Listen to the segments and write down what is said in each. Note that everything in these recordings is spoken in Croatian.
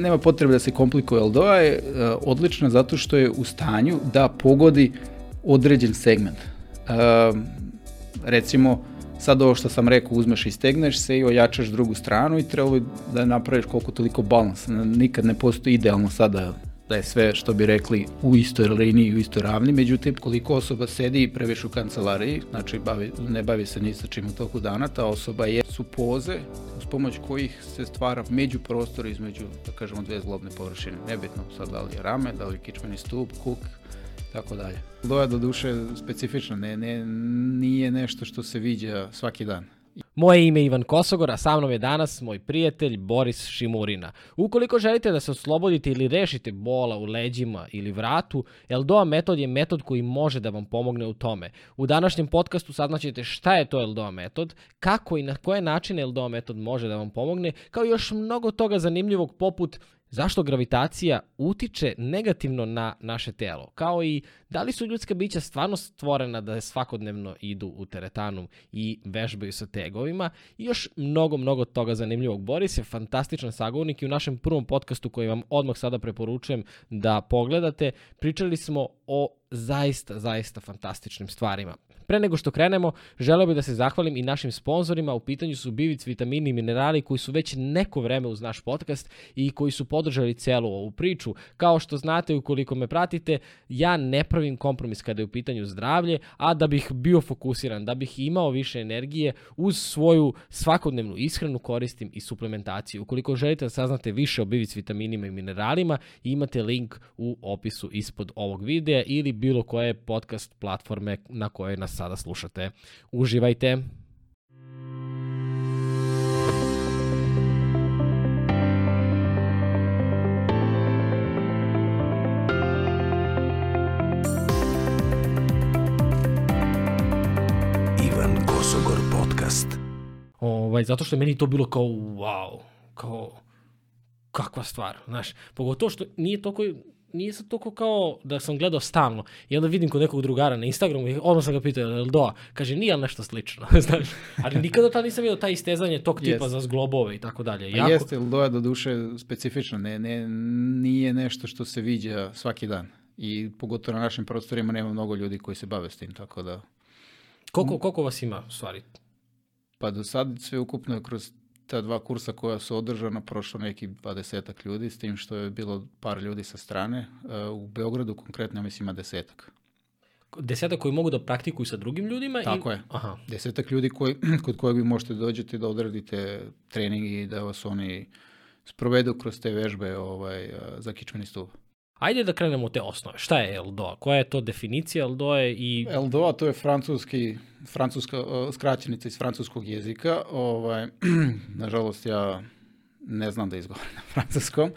Nema potrebe da se komplikuje, LDOA je uh, odlična zato što je u stanju da pogodi određen segment. Uh, recimo, sad ovo što sam rekao, uzmeš i stegneš se i ojačaš drugu stranu i trebalo da napraviš koliko toliko balans. Nikad ne postoji idealno sada da je sve, što bi rekli, u istoj liniji, u istoj ravni, međutim, koliko osoba sedi previše u kancelariji, znači bavi, ne bavi se ni sa čim u toku dana, ta osoba je, su poze uz pomoć kojih se stvara međuprostor između, da kažemo, dve zglobne površine. Nebitno sad da li je rame, da li je kičmeni stup, kuk, tako dalje. Doja do duše specifična, ne, ne, nije nešto što se viđa svaki dan. Moje ime je Ivan Kosogor, a sa mnom je danas moj prijatelj Boris Šimurina. Ukoliko želite da se oslobodite ili rešite bola u leđima ili vratu, Eldoa metod je metod koji može da vam pomogne u tome. U današnjem podcastu saznaćete šta je to Eldoa metod, kako i na koje načine Eldoa metod može da vam pomogne, kao i još mnogo toga zanimljivog poput Zašto gravitacija utiče negativno na naše telo? Kao i da li su ljudska bića stvarno stvorena da svakodnevno idu u teretanu i vežbaju sa tegovima? I još mnogo, mnogo toga zanimljivog. Boris je fantastičan sagovornik i u našem prvom podcastu koji vam odmah sada preporučujem da pogledate, pričali smo o zaista, zaista fantastičnim stvarima. Pre nego što krenemo, želeo bih da se zahvalim i našim sponzorima. U pitanju su Bivic vitamini i minerali koji su već neko vreme uz naš podcast i koji su podržali celu ovu priču. Kao što znate, ukoliko me pratite, ja ne pravim kompromis kada je u pitanju zdravlje, a da bih bio fokusiran, da bih imao više energije uz svoju svakodnevnu ishranu koristim i suplementaciju. Ukoliko želite da saznate više o Bivic vitaminima i mineralima, imate link u opisu ispod ovog videa ili bilo koje podcast platforme na kojoj nas sada slušate. Uživajte! Ivan Kosogor podcast. Ovaj, zato što je meni to bilo kao wow, kao kakva stvar, znaš, pogotovo što nije toliko nije sad toliko kao da sam gledao stalno i onda vidim kod nekog drugara na Instagramu i ono sam ga pitao, je li doa? Kaže, nije nešto slično, znaš. Ali nikada tad nisam vidio taj istezanje tog tipa Jest. za zglobove i tako dalje. Jako... Jeste, Doja do duše specifična, ne, ne, nije nešto što se viđa svaki dan. I pogotovo na našim prostorima nema mnogo ljudi koji se bave s tim, tako da... Koliko, koliko vas ima, stvari? Pa do sad sve ukupno kroz ta dva kursa koja su održana prošlo neki 20 ljudi, s tim što je bilo par ljudi sa strane. E, U Beogradu konkretno, mislim, ima desetak. Desetak koji mogu da praktikuju sa drugim ljudima? Tako i... je. Aha. Desetak ljudi koji, kod kojeg vi možete dođeti da odradite trening i da vas oni sprovedu kroz te vežbe ovaj, e, za kičmeni stup. Ajde da krenemo od te osnove. Šta je LDOA? Koja je to definicija LDOA i... LDOA to je francuski, francuska e, skraćenica iz francuskog jezika. Ovaj, nažalost, ja ne znam da izgovorim na francuskom.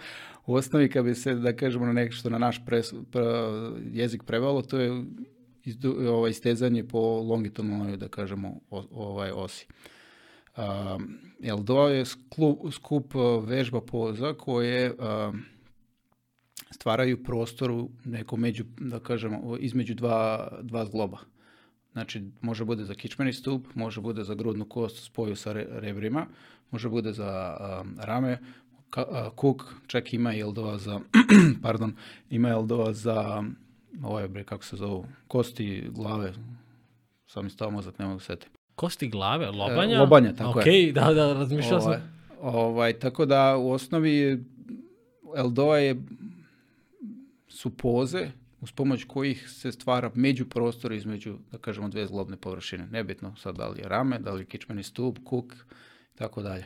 U osnovi, kad bi se, da kažemo, na nešto na naš pres, pre, jezik prevalo, to je izdu, ovaj, istezanje po longitudinalnoj, da kažemo, ovaj, osi. Um, LDOA je skup, skup uh, vežba poza koje um, stvaraju prostor u neko među, da kažemo, između dva, dva zgloba. Znači, može bude za kičmeni stup, može bude za grudnu kost spoju sa re, rebrima, može bude za um, rame, ka, a, kuk, čak ima i za, pardon, ima LDOA za, ovaj bre, kako se zovu, kosti glave, sam stao mozak, ne mogu setiti. Kosti glave, lobanja? E, lobanja, tako okay, je. da, da, razmišljao ovaj, sam. Ovaj, tako da u osnovi LDOA je su poze uz pomoć kojih se stvara međuprostor između, da kažemo, dve zglobne površine. Nebitno sad da li je rame, da li je kičmeni stup, kuk, tako dalje.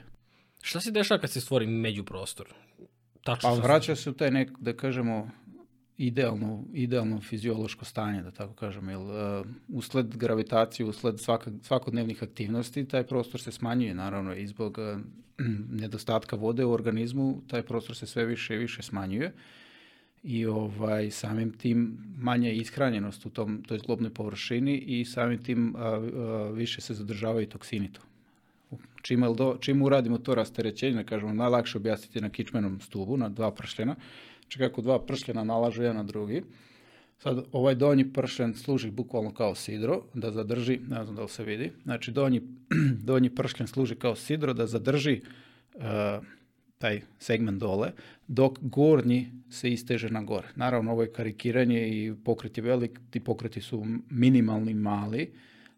Šta se dešava kad se stvori međuprostor? Tačno Pa vraća se u taj nek, da kažemo, idealno, idealno fiziološko stanje, da tako kažem, jer uh, usled gravitacije, usled svaka, svakodnevnih aktivnosti, taj prostor se smanjuje, naravno, i zbog uh, nedostatka vode u organizmu, taj prostor se sve više i više smanjuje i ovaj samim tim manja je ishranjenost u tom toj zglobnoj površini i samim tim a, a, više se zadržavaju toksini tu. Čim, do, čim uradimo to rasterećenje, kažemo, najlakše objasniti na kičmenom stubu, na dva pršljena, znači kako dva pršljena nalažu jedan na drugi, Sad, ovaj donji pršljen služi bukvalno kao sidro, da zadrži, ne znam da li se vidi, znači donji, donji pršljen služi kao sidro da zadrži uh, taj segment dole, dok gornji se isteže na gore. Naravno, ovo je karikiranje i pokret je velik, ti pokreti su minimalni, mali,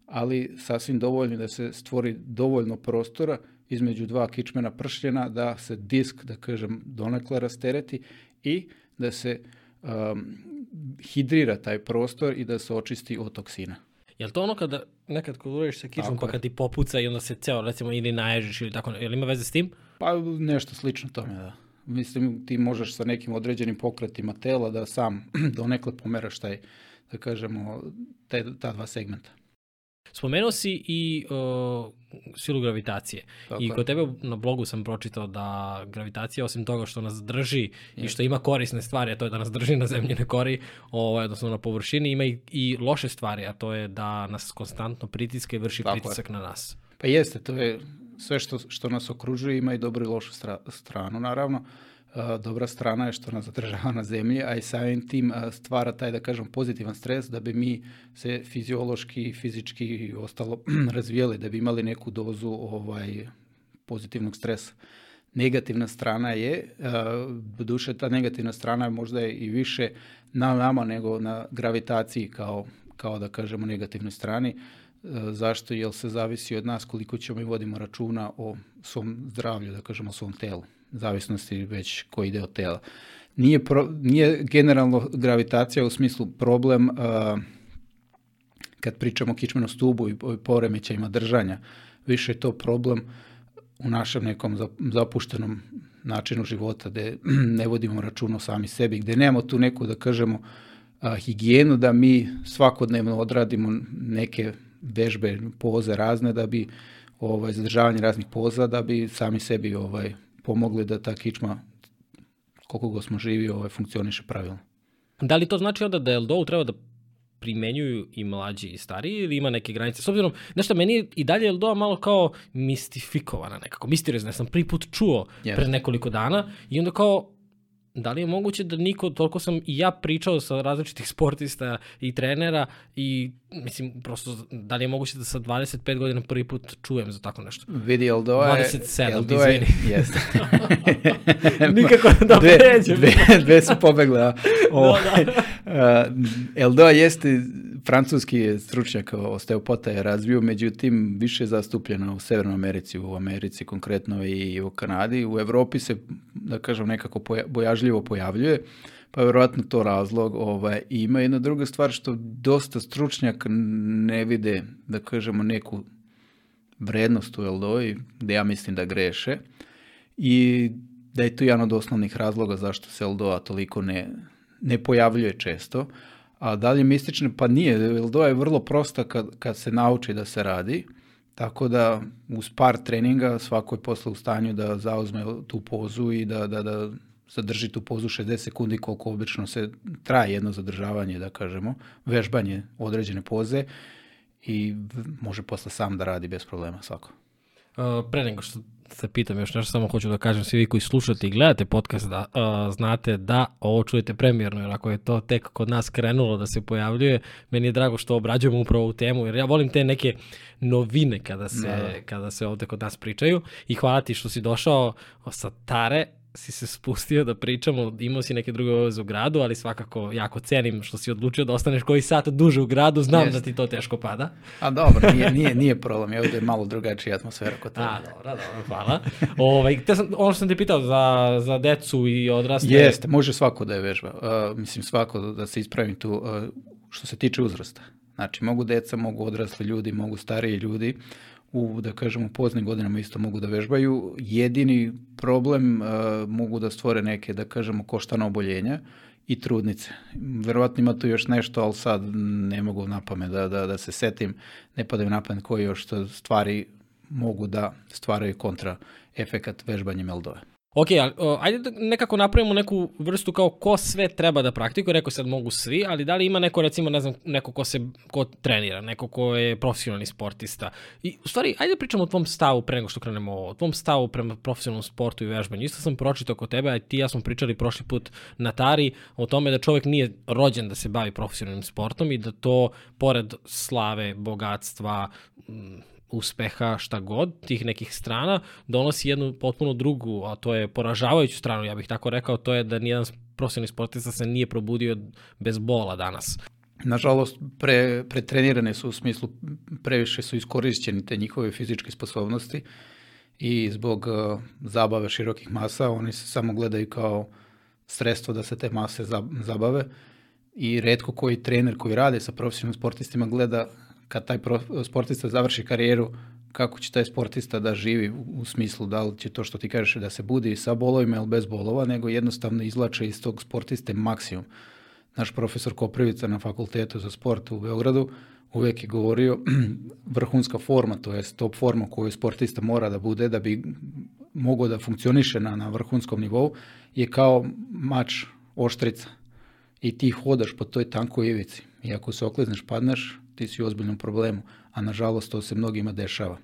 ali sasvim dovoljno da se stvori dovoljno prostora između dva kičmena pršljena da se disk, da kažem, donekle rastereti i da se um, hidrira taj prostor i da se očisti od toksina. Jel to ono kada nekad kad uradiš sa kičmom pa kad ti popuca i onda se ceo recimo ili naježiš ili tako, jel ima veze s tim? Pa nešto slično tome, da. Mislim, ti možeš sa nekim određenim pokretima tela da sam donekle pomeraš taj, da kažemo, te, ta dva segmenta. Spomenuo si i silu gravitacije. Tako I je. kod tebe na blogu sam pročitao da gravitacija osim toga što nas drži i što ima korisne stvari, a to je da nas drži na zemlji na kori, ovaj, odnosno na površini, ima i, i loše stvari, a to je da nas konstantno pritiska i vrši Tako je. pritisak na nas. Pa jeste, to je sve što, što nas okružuje ima i dobru i lošu stra- stranu, naravno. A, dobra strana je što nas zadržava na zemlji, a i samim tim a, stvara taj, da kažem, pozitivan stres da bi mi se fiziološki, fizički i ostalo razvijali, da bi imali neku dozu ovaj, pozitivnog stresa. Negativna strana je, a, duše ta negativna strana je možda i više na nama nego na gravitaciji kao, kao da kažemo negativnoj strani. Zašto? Jer se zavisi od nas koliko ćemo i vodimo računa o svom zdravlju, da kažemo o svom telu. Zavisnosti već koji deo tela. Nije, pro, nije generalno gravitacija u smislu problem a, kad pričamo o kičmenom stubu i poremećajima držanja. Više je to problem u našem nekom za- zapuštenom načinu života, gde ne vodimo računa o sami sebi, gde nemamo tu neku, da kažemo, a, higijenu, da mi svakodnevno odradimo neke vežbe, poze razne, da bi ovaj, zadržavanje raznih poza, da bi sami sebi ovaj, pomogli da ta kičma, koliko god smo živi, ovaj, funkcioniše pravilno. Da li to znači onda da LDO treba da primenjuju i mlađi i stariji ili ima neke granice? S obzirom, nešto, meni je i dalje LDO malo kao mistifikovana nekako, misteriozna. Ja sam prvi put čuo Jeste. pre nekoliko dana i onda kao, da li je moguće da niko, toliko sam i ja pričao sa različitih sportista i trenera i mislim, prosto, da li je moguće da sa 25 godina prvi put čujem za tako nešto? Vidi, je... 27, Eldoa je, izvini. jeste. Nikako da dve, pređem. dve, dve su pobegle. a. Ovaj, a, Eldoa jeste francuski je stručnjak osteopata je razvio, međutim više je zastupljena u Severnoj Americi, u Americi konkretno i u Kanadi. U Evropi se, da kažem, nekako poja, bojažljivo pojavljuje, pa je verovatno to razlog. Ovaj, ima jedna druga stvar što dosta stručnjak ne vide, da kažemo, neku vrednost u gde ja mislim da greše. I da je to jedan od osnovnih razloga zašto se Eldoa toliko ne, ne pojavljuje često. A da li je mistična? Pa nije. Eldoa je vrlo prosta kad, kad se nauči da se radi. Tako da uz par treninga svako je posle u stanju da zauzme tu pozu i da, da, da zadrži tu pozu 60 sekundi koliko obično se traje jedno zadržavanje, da kažemo, vežbanje određene poze i može posle sam da radi bez problema svako. Uh, pre nego što se pitam još nešto, samo hoću da kažem svi vi koji slušate i gledate podcast da uh, znate da ovo čujete premijerno, jer ako je to tek kod nas krenulo da se pojavljuje, meni je drago što obrađujemo upravo ovu temu, jer ja volim te neke novine kada se, Da. kada se ovde kod nas pričaju i hvala ti što si došao sa Tare, si se spustio da pričamo, imao si neke druge obaveze u gradu, ali svakako jako cenim što si odlučio da ostaneš koji sat duže u gradu, znam Jeste. da ti to teško pada. A dobro, nije, nije, nije problem, je ovde je malo drugačija atmosfera kod toga. A, dobro, dobro, hvala. ovaj, te sam, ono što sam te pitao za, za decu i odrasle. Jeste, može svako da je vežba. Uh, mislim, svako da, da se ispravim tu uh, što se tiče uzrasta. Znači, mogu deca, mogu odrasli ljudi, mogu stariji ljudi, u, da kažemo, poznim godinama isto mogu da vežbaju. Jedini problem uh, mogu da stvore neke, da kažemo, koštana oboljenja i trudnice. Verovatno ima tu još nešto, ali sad ne mogu na pamet da, da, da se setim, ne padaju na pamet koji još stvari mogu da stvaraju kontra efekat vežbanjem LDO-a. Ok, ajde nekako napravimo neku vrstu kao ko sve treba da praktikuje, rekao sad mogu svi, ali da li ima neko recimo, ne znam, neko ko se, ko trenira, neko ko je profesionalni sportista. I u stvari, ajde pričamo o tvom stavu pre nego što krenemo o tvom stavu prema profesionalnom sportu i vežbanju. Isto sam pročitao kod tebe, a ti ja smo pričali prošli put na Tari o tome da čovjek nije rođen da se bavi profesionalnim sportom i da to, pored slave, bogatstva, uspeha, šta god, tih nekih strana, donosi jednu potpuno drugu, a to je poražavajuću stranu, ja bih tako rekao, to je da nijedan profesionalni sportista se nije probudio bez bola danas. Nažalost, pre, pretrenirane su u smislu, previše su iskorišćeni te njihove fizičke sposobnosti i zbog uh, zabave širokih masa, oni se samo gledaju kao sredstvo da se te mase zabave i redko koji trener koji radi sa profesionalnim sportistima gleda kad taj sportista završi karijeru kako će taj sportista da živi u, smislu da li će to što ti kažeš da se budi sa bolovima ili bez bolova, nego jednostavno izlače iz tog sportiste maksimum. Naš profesor Koprivica na fakultetu za sport u Beogradu uvek je govorio vrhunska forma, to je top forma koju sportista mora da bude da bi mogao da funkcioniše na, na vrhunskom nivou, je kao mač oštrica. I ti hodaš po toj tankoj ivici. I ako se oklizneš, padneš, ti si u ozbiljnom problemu. A nažalost to se mnogima dešava.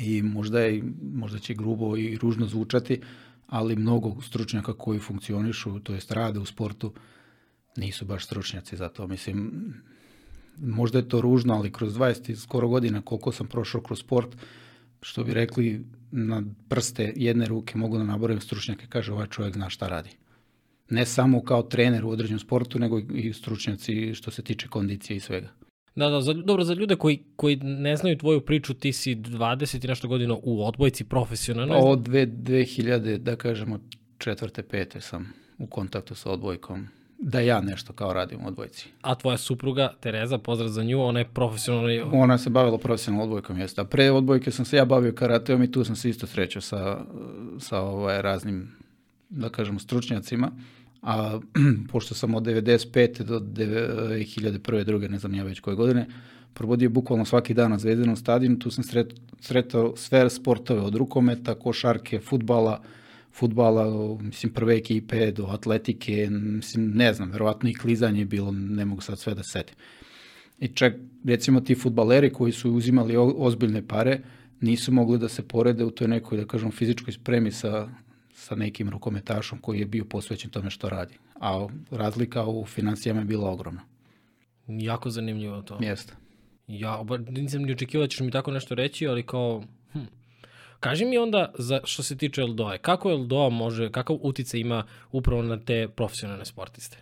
I možda, je, možda će grubo i ružno zvučati, ali mnogo stručnjaka koji funkcionišu, to jest rade u sportu, nisu baš stručnjaci za to. Mislim, možda je to ružno, ali kroz 20 skoro godina koliko sam prošao kroz sport, što bi rekli na prste jedne ruke mogu da naboravim stručnjake, kaže ovaj čovjek zna šta radi. Ne samo kao trener u određenom sportu, nego i stručnjaci što se tiče kondicije i svega. Da, da, za, dobro, za ljude koji, koji ne znaju tvoju priču, ti si 20 i nešto godina u odbojci profesionalno. Od 2000, da kažemo, četvrte, pete sam u kontaktu sa odbojkom da ja nešto kao radim u odbojci. A tvoja supruga, Tereza, pozdrav za nju, ona je profesionalno... Ona se bavila profesionalnom odbojkom, jeste. A pre odbojke sam se ja bavio karateom i tu sam se isto srećao sa, sa ovaj, raznim, da kažemo, stručnjacima. A pošto sam od 95. do 2001. druge, ne znam ja već koje godine, provodio bukvalno svaki dan na Zvezdanom stadionu, tu sam sret, sretao sve sportove od rukometa, košarke, futbala, futbala, mislim, prve ekipe, do atletike, mislim, ne znam, verovatno i klizanje je bilo, ne mogu sad sve da setim. I čak, recimo, ti futbaleri koji su uzimali ozbiljne pare, nisu mogli da se porede u toj nekoj, da kažem, fizičkoj spremi sa, sa nekim rukometašom koji je bio posvećen tome što radi. A razlika u financijama je bila ogromna. Jako zanimljivo to. Jeste. Ja nisam ni očekivao da ćeš mi tako nešto reći, ali kao, hm, Kaži mi onda, za, što se tiče Eldoa, kako Eldoa može, kakav utica ima upravo na te profesionalne sportiste?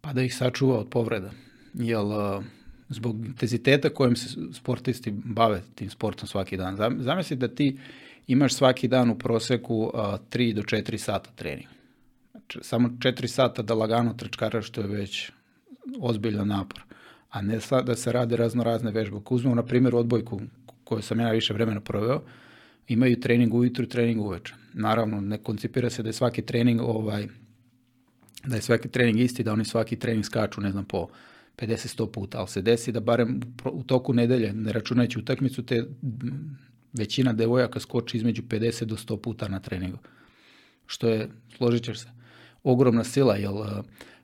Pa da ih sačuva od povreda. Jel, zbog intenziteta kojim se sportisti bave tim sportom svaki dan. Zamisli da ti imaš svaki dan u proseku 3 do 4 sata trening. Znači, samo 4 sata da lagano trčkaraš, što je već ozbiljan napor. A ne da se rade razno razne vežbe. Ako uzmemo, na primjer, odbojku koju sam ja više vremena proveo, imaju trening ujutru trening uveče. Naravno, ne koncipira se da je svaki trening ovaj, da je svaki trening isti, da oni svaki trening skaču, ne znam, po 50-100 puta, ali se desi da barem u toku nedelje, ne računajući utakmicu, te većina devojaka skoči između 50 do 100 puta na treningu. Što je, složit ćeš se, ogromna sila, jer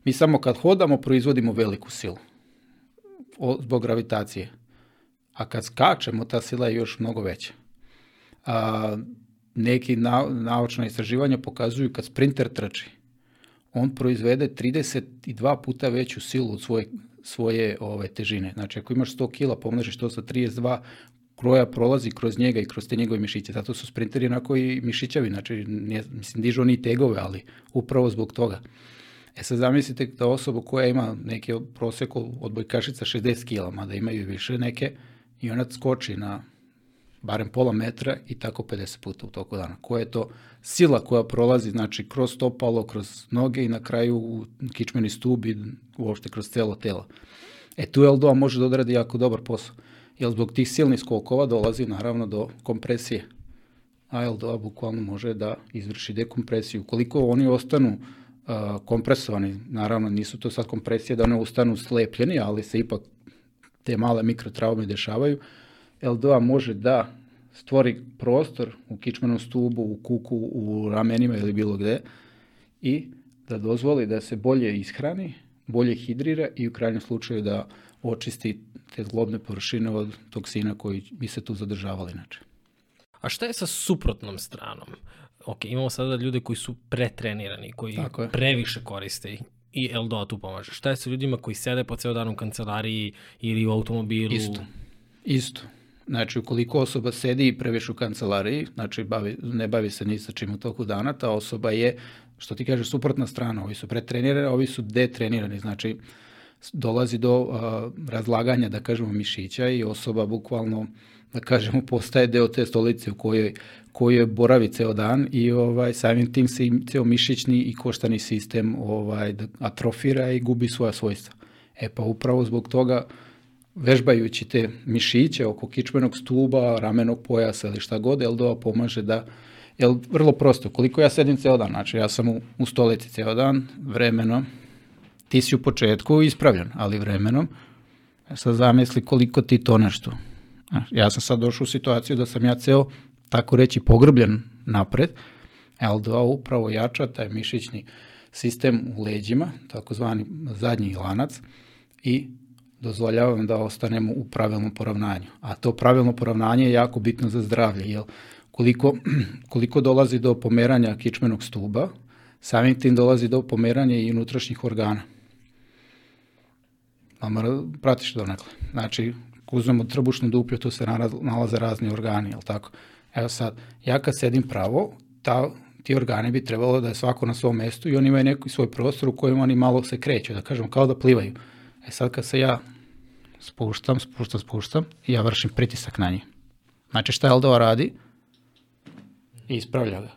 mi samo kad hodamo proizvodimo veliku silu zbog gravitacije. A kad skačemo, ta sila je još mnogo veća a, neki na, naučna istraživanja pokazuju kad sprinter trči, on proizvede 32 puta veću silu od svoje, svoje ove, težine. Znači, ako imaš 100 kila, pomnožiš to sa 32, kroja prolazi kroz njega i kroz te njegove mišiće. Zato su sprinteri onako i mišićavi, znači, nije, mislim, dižu oni tegove, ali upravo zbog toga. E sad zamislite da osoba koja ima neke prosek odbojkašica 60 kila, mada imaju više neke, i ona skoči na barem pola metra i tako 50 puta u toku dana. Koja je to sila koja prolazi, znači kroz stopalo, kroz noge i na kraju u kičmeni stub i uopšte kroz celo telo. E tu LDO može da odradi jako dobar posao, jer zbog tih silnih skokova dolazi naravno do kompresije. A LDO bukvalno može da izvrši dekompresiju. Koliko oni ostanu uh, kompresovani, naravno nisu to sad kompresije da one ustanu slepljeni, ali se ipak te male mikrotraume dešavaju, L2 može da stvori prostor u kičmenom stubu, u kuku, u ramenima ili bilo gde i da dozvoli da se bolje ishrani, bolje hidrira i u krajnjem slučaju da očisti te zglobne površine od toksina koji bi se tu zadržavali inače. A šta je sa suprotnom stranom? Ok, imamo sada ljude koji su pretrenirani, koji previše koriste i LDO tu pomaže. Šta je sa ljudima koji sede po ceo dan u kancelariji ili u automobilu? Isto, isto Znači, ukoliko osoba sedi i previše u kancelariji, znači bavi, ne bavi se ni sa čim u toku dana, ta osoba je, što ti kažeš, suprotna strana. Ovi su pretrenirani, ovi su detrenirani. Znači, dolazi do uh, razlaganja, da kažemo, mišića i osoba bukvalno, da kažemo, postaje deo te stolice u kojoj, kojoj boravi ceo dan i ovaj, samim tim se i ceo mišićni i koštani sistem ovaj, atrofira i gubi svoja svojstva. E pa upravo zbog toga vežbajući te mišiće oko kičmenog stuba, ramenog pojasa ili šta god, LDO pomaže da Jel, vrlo prosto, koliko ja sedim ceo dan, znači ja sam u, u stolici ceo dan, vremenom, ti si u početku ispravljen, ali vremenom, sad zamisli koliko ti to nešto. Ja sam sad došao u situaciju da sam ja ceo, tako reći, pogrbljen napred, LDO upravo jača taj mišićni sistem u leđima, takozvani zadnji lanac, i dozvoljavam da ostanemo u pravilnom poravnanju. A to pravilno poravnanje je jako bitno za zdravlje, jer koliko, koliko dolazi do pomeranja kičmenog stuba, samim tim dolazi do pomeranja i unutrašnjih organa. Mama, pratiš to nekle. Znači, uzmemo trbušnu duplju, tu se nalaze razni organi, jel tako? Evo sad, ja kad sedim pravo, ta, ti organi bi trebalo da je svako na svom mestu i oni imaju neki svoj prostor u kojem oni malo se kreću, da kažemo, kao da plivaju. E sad kad se ja spuštam, spuštam, spuštam i ja vršim pritisak na njih. Znači šta LDO radi? Ispravlja ga.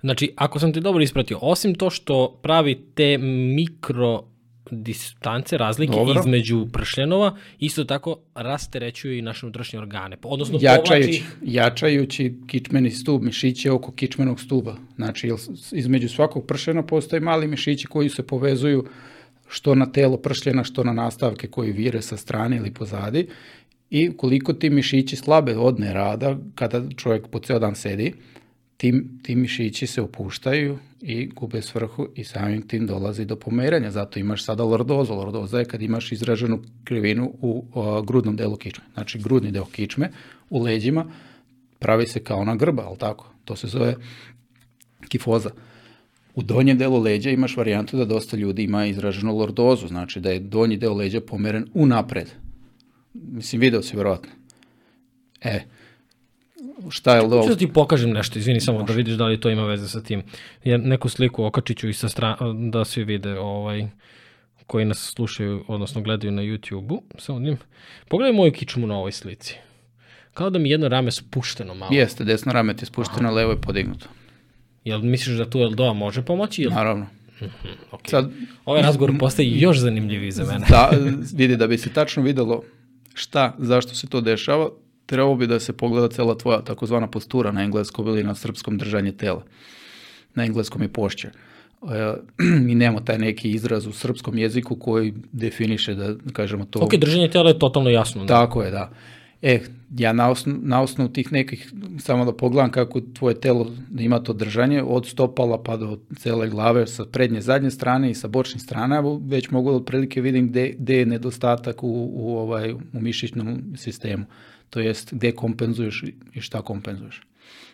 Znači, ako sam te dobro ispratio, osim to što pravi te mikro distance, razlike Dobro. između pršljenova, isto tako rasterećuje i naše unutrašnje organe. Odnosno jačajući, povlači... jačajući kičmeni stub, mišiće oko kičmenog stuba. Znači, između svakog pršljena postoje mali mišići koji se povezuju što na telo pršljena, što na nastavke koji vire sa strane ili pozadi. I koliko ti mišići slabe odne rada, kada čovjek po ceo dan sedi, tim, ti mišići se opuštaju i gube svrhu i samim tim dolazi do pomeranja. Zato imaš sada lordozu. Lordoza je kad imaš izraženu krivinu u o, grudnom delu kičme. Znači grudni deo kičme u leđima pravi se kao ona grba, ali tako? To se zove kifoza. U donjem delu leđa imaš varijantu da dosta ljudi ima izraženu lordozu, znači da je donji deo leđa pomeren unapred. Mislim, video si verovatno. E, šta je ovo? Ću da ti pokažem nešto, izvini samo Može. da vidiš da li to ima veze sa tim. Ja neku sliku okačit ću i sa strane, da svi vide ovaj, koji nas slušaju, odnosno gledaju na YouTube-u. Samo njim. Pogledaj moju kičmu na ovoj slici. Kao da mi jedno rame spušteno malo. Jeste, desno rame ti je spušteno, Aha. levo je podignuto. Jel misliš da tu LDO može pomoći? Ili? Naravno. -hmm, okay. Sad, ovaj razgovor postaje još zanimljiviji za mene. Da, vidi, da bi se tačno videlo šta, zašto se to dešava, trebalo bi da se pogleda cela tvoja takozvana postura na engleskom ili na srpskom držanje tela. Na engleskom je pošće. E, mi nemamo taj neki izraz u srpskom jeziku koji definiše da kažemo to. Ok, držanje tela je totalno jasno. Da. Tako je, da. E, ja na, osnovu, na osnovu tih nekih, samo da pogledam kako tvoje telo ima to držanje, od stopala pa do cele glave, sa prednje, zadnje strane i sa bočnih strana, već mogu da otprilike vidim gde, gde je nedostatak u, u, ovaj, u mišićnom sistemu. To jest gde kompenzuješ i šta kompenzuješ.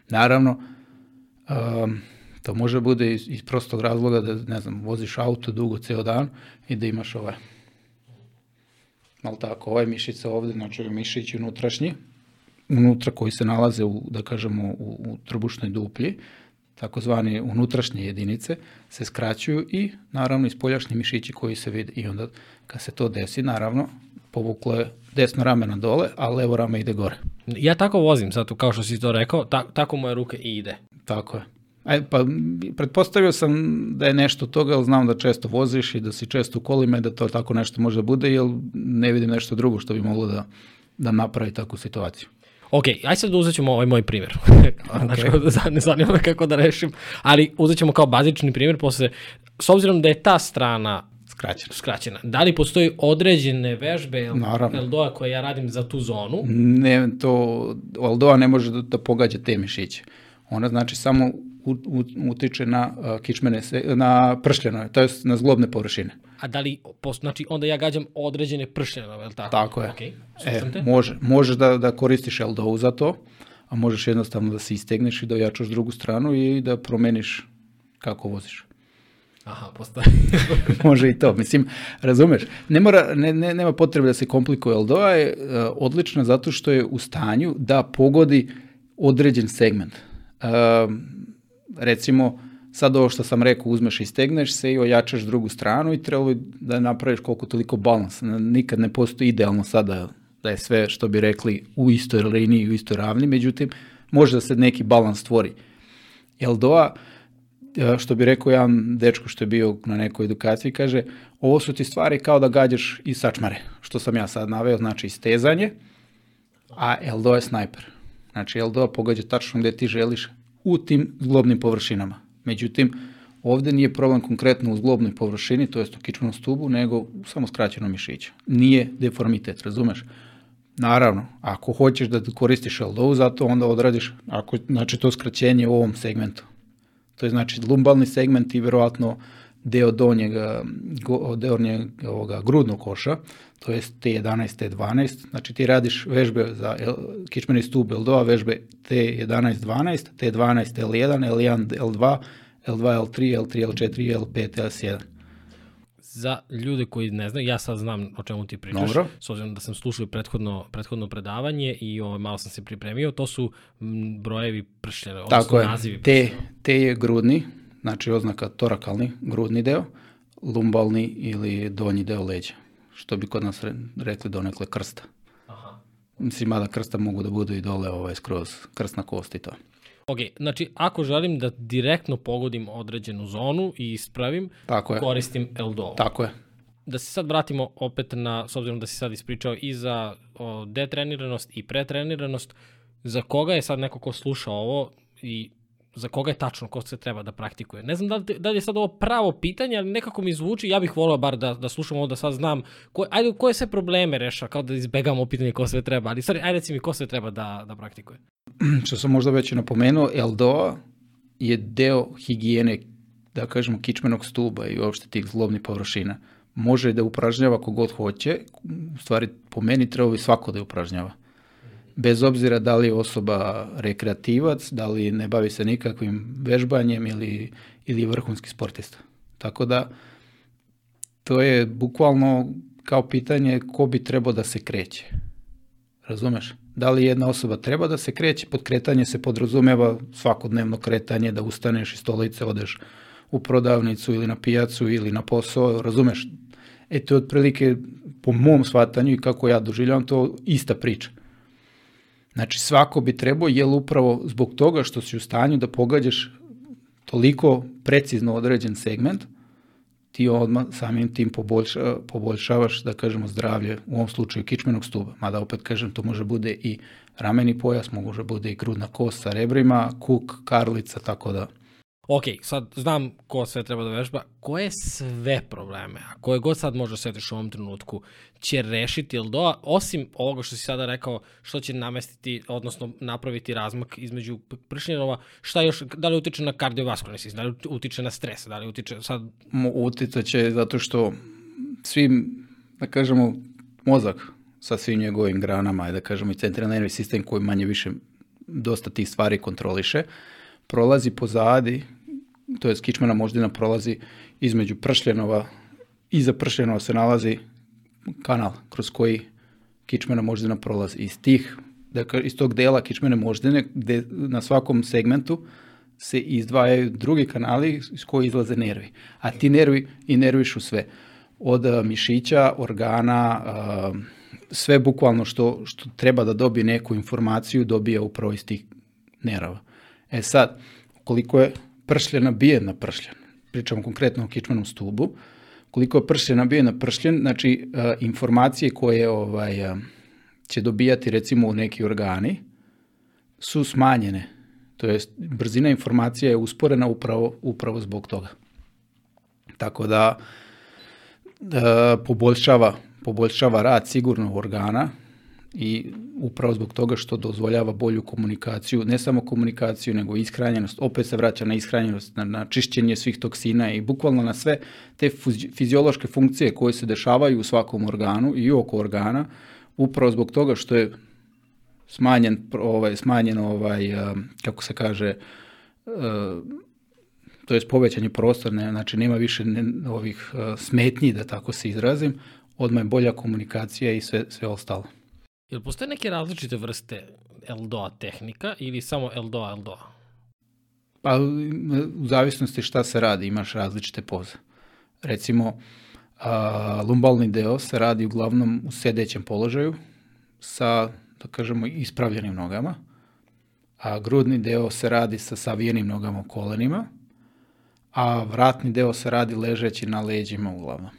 Naravno, um, to može bude iz, iz prostog razloga da, ne znam, voziš auto dugo ceo dan i da imaš ovaj ali tako, ovaj mišica ovde, znači mišić unutrašnji, unutra koji se nalaze u, da kažemo, u, u trbušnoj duplji, takozvani unutrašnje jedinice, se skraćuju i naravno ispoljašnji mišići koji se vide. I onda kad se to desi, naravno, povuklo je desno rame na dole, a levo rame ide gore. Ja tako vozim sad, kao što si to rekao, ta, tako moje ruke i ide. Tako je. Aj, pa, pretpostavio sam da je nešto toga, ali znam da često voziš i da si često u kolima i da to tako nešto može bude, jer ne vidim nešto drugo što bi moglo da, da napravi takvu situaciju. Ok, aj sad uzet ćemo ovaj moj primjer. okay. znači, ne zanima me kako da rešim, ali uzet ćemo kao bazični primjer, posle, s obzirom da je ta strana skraćena. skraćena. Da li postoji određene vežbe Eldoa koje ja radim za tu zonu? Ne, to Eldoa ne može da, da pogađa te mišiće. Ona znači samo utiče na uh, kičmene, na pršljeno, to je na zglobne površine. A da li, znači onda ja gađam određene pršljenove, je li tako? Tako je. Okay. E, može, možeš da, da koristiš LDO za to, a možeš jednostavno da se istegneš i da ojačaš drugu stranu i da promeniš kako voziš. Aha, postoji. Može i to. Mislim, razumeš, ne mora, ne, ne, nema potrebe da se komplikuje, ali Doa je uh, odlična zato što je u stanju da pogodi određen segment. Uh, recimo, sad ovo što sam rekao, uzmeš i stegneš se i ojačaš drugu stranu i trebalo bi da napraviš koliko toliko balans. Nikad ne postoji idealno sada da je sve, što bi rekli, u istoj liniji, u istoj ravni, međutim, može da se neki balans stvori. Eldoa, što bi rekao jedan dečko što je bio na nekoj edukaciji, kaže, ovo su ti stvari kao da gađaš i sačmare, što sam ja sad naveo, znači istezanje, a Eldoa je snajper. Znači Eldoa pogađa tačno gde ti želiš u tim zglobnim površinama. Međutim, ovde nije problem konkretno u zglobnoj površini, to jest u kičmenom stubu, nego u samo skraćenom mišiću. Nije deformitet, razumeš? Naravno, ako hoćeš da koristiš LDO, zato onda odradiš, ako, znači to skraćenje u ovom segmentu. To je znači lumbalni segment i verovatno deo donjeg, deo ovoga grudnog koša, to je T11, T12, znači ti radiš vežbe za kičmeni stup L2, vežbe T11, 12, T12, L1, L1, L2, L2, L3, L3, L4, L5, L7 za ljude koji ne znaju, ja sad znam o čemu ti pričaš, Dobro. s obzirom da sam slušao prethodno, prethodno predavanje i ovo, ovaj, malo sam se pripremio, to su brojevi pršljene, odnosno Tako je. nazivi T, T je grudni, znači oznaka torakalni, grudni deo, lumbalni ili donji deo leđa, što bi kod nas rekli donekle krsta. Aha. Mislim, mada krsta mogu da budu i dole ovaj, skroz krstna kost i to. Ok, znači ako želim da direktno pogodim određenu zonu i ispravim, Tako je. koristim LDO. Tako je. Da se sad vratimo opet na, s obzirom da si sad ispričao i za o, detreniranost i pretreniranost, za koga je sad neko ko sluša ovo i za koga je tačno ko se treba da praktikuje. Ne znam da li, da li je sad ovo pravo pitanje, ali nekako mi zvuči, ja bih volio bar da, da slušam ovo, da sad znam ko, ajde, koje sve probleme reša, kao da izbegamo pitanje ko sve treba, ali sorry, ajde reci mi ko sve treba da, da praktikuje. Što sam možda već napomenuo, LDO je deo higijene, da kažemo, kičmenog stuba i uopšte tih zlobnih površina. Može da upražnjava kogod hoće, u stvari po meni treba bi svako da je upražnjava bez obzira da li je osoba rekreativac, da li ne bavi se nikakvim vežbanjem ili, ili vrhunski sportista. Tako da to je bukvalno kao pitanje ko bi trebao da se kreće. Razumeš? Da li jedna osoba treba da se kreće? Pod kretanje se podrazumeva svakodnevno kretanje, da ustaneš iz stolice, odeš u prodavnicu ili na pijacu ili na posao, razumeš? E to je otprilike po mom shvatanju i kako ja doživljavam to ista priča. Znači svako bi trebao, jel upravo zbog toga što si u stanju da pogađaš toliko precizno određen segment, ti odmah samim tim poboljša, poboljšavaš, da kažemo, zdravlje, u ovom slučaju kičmenog stuba. Mada opet kažem, to može bude i rameni pojas, može bude i grudna kost sa rebrima, kuk, karlica, tako da ok, sad znam ko sve treba da vežba, koje sve probleme, a koje god sad možda setiš u ovom trenutku, će rešiti do, osim ovoga što si sada rekao, što će namestiti, odnosno napraviti razmak između pršnjenova, šta još, da li utiče na kardiovaskularni sistem, da li utiče na stres, da li utiče sad... Uticaće zato što svim, da kažemo, mozak sa svim njegovim granama, da kažemo i centralni nervni sistem koji manje više dosta tih stvari kontroliše, prolazi pozadi to je kičmena moždina prolazi između pršljenova, iza pršljenova se nalazi kanal kroz koji kičmena moždina prolazi. Iz tih, dakle, iz tog dela kičmene moždine, gde na svakom segmentu se izdvajaju drugi kanali iz koji izlaze nervi. A ti nervi i nervišu sve. Od mišića, organa, sve bukvalno što, što treba da dobije neku informaciju, dobija upravo iz tih nerava. E sad, koliko je pršljen nabijen na pršljen, pričamo konkretno o kičmenom stubu, koliko je pršljen nabijen na pršljen, znači uh, informacije koje ovaj, uh, će dobijati recimo neki organi su smanjene. To jest, brzina informacija je usporena upravo, upravo zbog toga. Tako da uh, poboljšava, poboljšava rad sigurno organa, i upravo zbog toga što dozvoljava bolju komunikaciju, ne samo komunikaciju, nego ishranjenost, opet se vraća na ishranjenost, na, na čišćenje svih toksina i bukvalno na sve te fiziološke funkcije koje se dešavaju u svakom organu i oko organa, upravo zbog toga što je smanjen, ovaj, smanjen ovaj, kako se kaže, to jest povećan je prostor, ne, znači nema više ovih uh, smetnji, da tako se izrazim, odmah je bolja komunikacija i sve, sve ostalo. Jel postoje neke različite vrste LDO-a tehnika ili samo LDO-a LDO-a? Pa u zavisnosti šta se radi, imaš različite poze. Recimo, a, lumbalni deo se radi uglavnom u sedećem položaju sa, da kažemo, ispravljenim nogama, a grudni deo se radi sa savijenim nogama u kolenima, a vratni deo se radi ležeći na leđima uglavnom.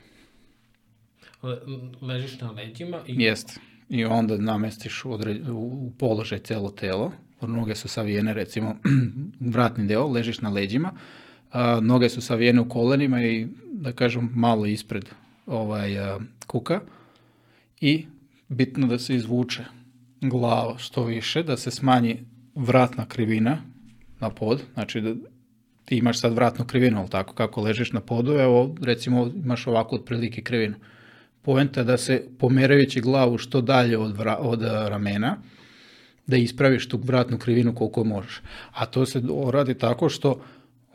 Le, ležiš na leđima i... Jeste. I onda namestiš u, odre, u položaj celo telo, noge su savijene, recimo vratni deo, ležiš na leđima, a, noge su savijene u kolenima i, da kažem, malo ispred ovaj, a, kuka. I bitno da se izvuče glava što više, da se smanji vratna krivina na pod, znači da ti imaš sad vratnu krivinu, ali tako kako ležiš na podu, evo recimo imaš ovako otprilike krivinu. Poenta da se pomerajući glavu što dalje od, vra, od ramena, da ispraviš tu vratnu krivinu koliko možeš. A to se radi tako što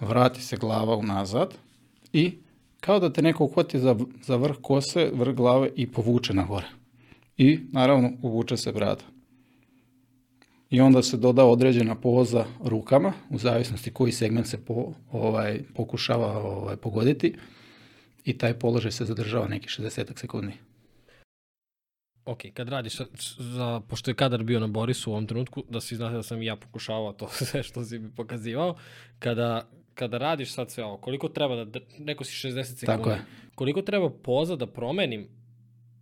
vrati se glava unazad i kao da te neko uhvati za, za vrh kose, vrh glave i povuče na gore. I naravno uvuče se brada. I onda se doda određena poza rukama, u zavisnosti koji segment se po, ovaj, pokušava ovaj, pogoditi i taj položaj se zadržava neki 60 sekundi. Ok, kad radiš, za, pošto je kadar bio na Borisu u ovom trenutku, da si znate da sam i ja pokušavao to sve što si mi pokazivao, kada, kada radiš sad sve ovo, koliko treba da, neko si 60 sekundi, Tako je. koliko treba poza da promenim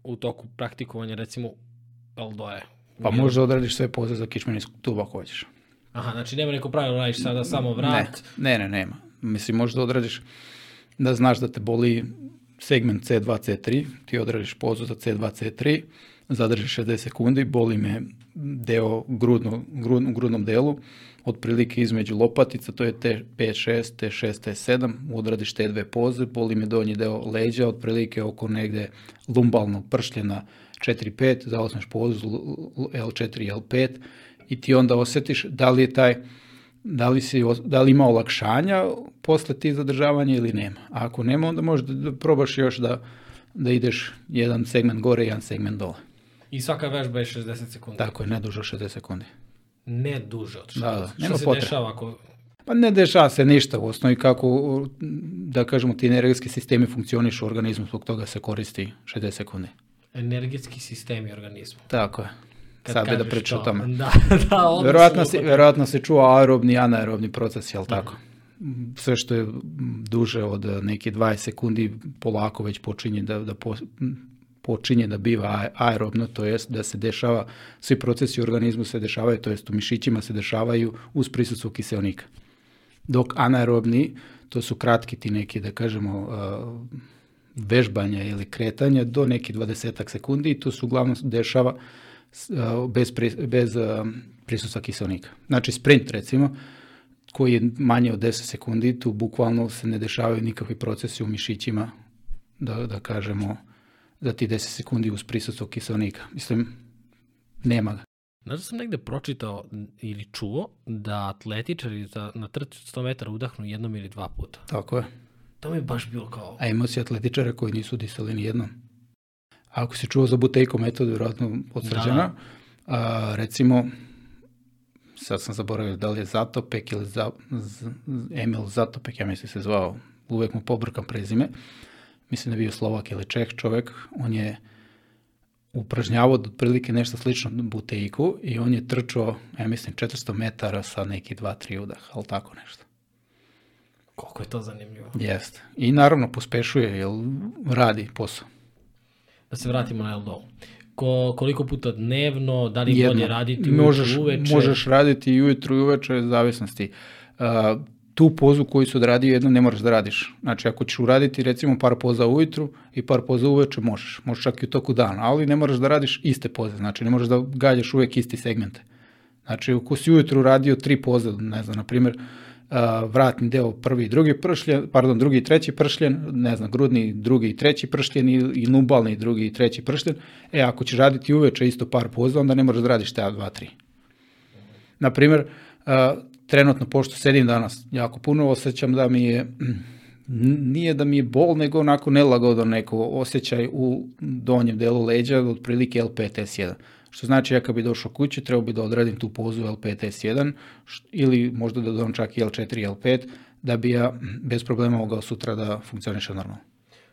u toku praktikovanja, recimo, Aldoje? Pa možda odradiš sve poze za kičmeni tub ako hoćeš. Aha, znači nema neko pravilo da radiš sada samo vrat. Ne, ne, ne, nema. Mislim, možda odradiš da znaš da te boli segment C2, C3, ti odradiš pozu za C2, C3, zadržiš 60 sekundi, boli me deo grudno, grud, grudnom delu, otprilike između lopatica, to je T5, 6, T6, T7, odradiš te dve poze, boli me donji deo leđa, otprilike oko negde lumbalnog pršljena 4-5, zaosneš pozu L4 L5 i ti onda osetiš da li je taj da li, si, da li ima olakšanja posle tih zadržavanja ili nema. A ako nema, onda možeš da probaš još da, da ideš jedan segment gore, jedan segment dole. I svaka vežba je 60 sekundi. Tako je, ne duže od 60 sekundi. Ne duže od 60. Da, da, nema se potrebe. dešava ako... Pa ne dešava se ništa u osnovi kako, da kažemo, ti energetski sistemi funkcionišu u organizmu, zbog toga se koristi 60 sekundi. Energetski sistemi organizma. Tako je. Kad Sad bi da priča o to. tome. Da, da, Verovatno, sam si, uhvatio. verovatno se čuo aerobni i anaerobni proces, jel tako? Sve što je duže od neke 20 sekundi polako već počinje da, da po, počinje da biva aerobno, to jest da se dešava, svi procesi u organizmu se dešavaju, to jest u mišićima se dešavaju uz prisustvo kiselnika. Dok anaerobni, to su kratki ti neki, da kažemo, vežbanja ili kretanja do nekih 20 sekundi i to se uglavnom dešava bez, bez prisustva kiselnika. Znači sprint recimo, koji je manje od 10 sekundi, tu bukvalno se ne dešavaju nikakvi procesi u mišićima, da, da kažemo, za ti 10 sekundi uz prisustvo kiselnika. Mislim, nema ga. Znaš da sam negde pročitao ili čuo da atletičari za, na trci od 100 metara udahnu jednom ili dva puta. Tako je. To mi je baš bilo kao... A imao si atletičare koji nisu disali ni jednom. Ako si čuo za Butejko metodu, vjerojatno od srđana, Da. a, recimo, sad sam zaboravio da li je Zatopek ili za, z, Emil Zatopek, ja mislim se zvao, uvek mu pobrkam prezime, mislim da je bio Slovak ili Čeh čovek, on je upražnjavao otprilike nešto slično Butejku i on je trčao, ja mislim, 400 metara sa neki 2-3 udaha, ali tako nešto. Koliko je to zanimljivo. Jeste. I naravno pospešuje, jer radi posao. Da se vratimo na LDO. Ko, koliko puta dnevno, da li je bolje raditi možeš, uveče? Možeš raditi i ujutru i uveče, zavisnosti. Uh, tu pozu koju su odradio jedno ne moraš da radiš. Znači ako ćeš uraditi recimo par poza ujutru i par poza uveče možeš. Možeš čak i u toku dana, ali ne moraš da radiš iste poze. Znači ne možeš da galjaš uvek isti segmente. Znači ako si ujutru radio tri poze, ne znam, na primjer, vratni deo prvi i drugi pršljen, pardon, drugi i treći pršljen, ne znam, grudni drugi i treći pršljen i, lumbalni drugi i treći pršljen, e, ako ćeš raditi uveče isto par poza, onda ne možeš da radiš te dva, tri. Na primjer, uh, trenutno, pošto sedim danas jako puno, osjećam da mi je, nije da mi je bol, nego onako nelagodan neko osjećaj u donjem delu leđa, otprilike L5S1. Što znači ja kad bi došao kući, trebao bi da odradim tu pozu L5S1 ili možda da dodam čak i L4 i L5, da bi ja bez problema mogao sutra da funkcioniše normalno.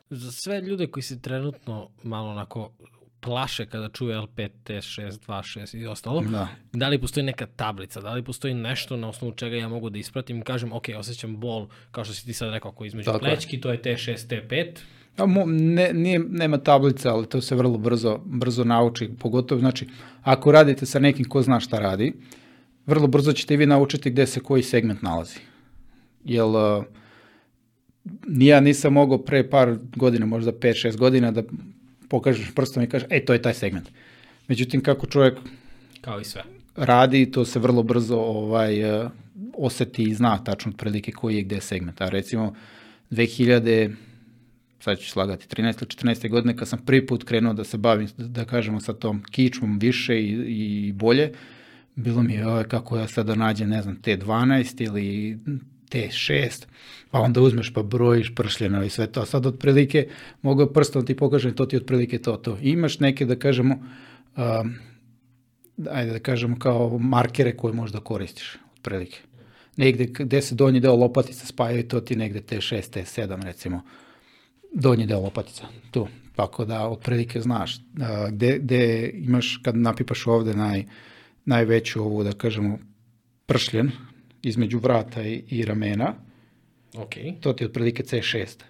Za sve ljude koji se trenutno malo onako plaše kada čuje L5, T6, 26 i ostalo, Da. da li postoji neka tablica, da li postoji nešto na osnovu čega ja mogu da ispratim, kažem, ok, osjećam bol, kao što si ti sad rekao, ako između Tako plećki, to je T6, T5, A mo, ne, nije, nema tablica, ali to se vrlo brzo, brzo nauči, pogotovo, znači, ako radite sa nekim ko zna šta radi, vrlo brzo ćete i vi naučiti gde se koji segment nalazi. Jel, uh, ni ja nisam mogao pre par godina, možda 5-6 godina, da pokažeš prstom i kažeš, e, to je taj segment. Međutim, kako čovjek kao i sve. radi, to se vrlo brzo ovaj, uh, oseti i zna tačno otprilike koji je gde segment. A recimo 2000, sad ću slagati, 13 ili 14. godine kad sam prvi put krenuo da se bavim, da kažemo sa tom kičmom više i, i bolje, bilo mi je kako ja sada nađem, ne znam, T12 ili T6, pa onda uzmeš pa brojiš pršljeno i sve to. A sad otprilike mogu prstom ti pokažem, to ti otprilike to, to. I imaš neke, da kažemo, um, ajde da kažemo kao markere koje možda koristiš, otprilike. Negde gde se donji deo lopatica spajaju, to ti negde T6, T7 recimo, donji deo lopatica, tu. Tako da otprilike znaš a, gde, gde imaš, kad napipaš ovde naj, najveću ovu, da kažemo, pršljen između vrata i, i ramena, Ok. to ti je otprilike C6.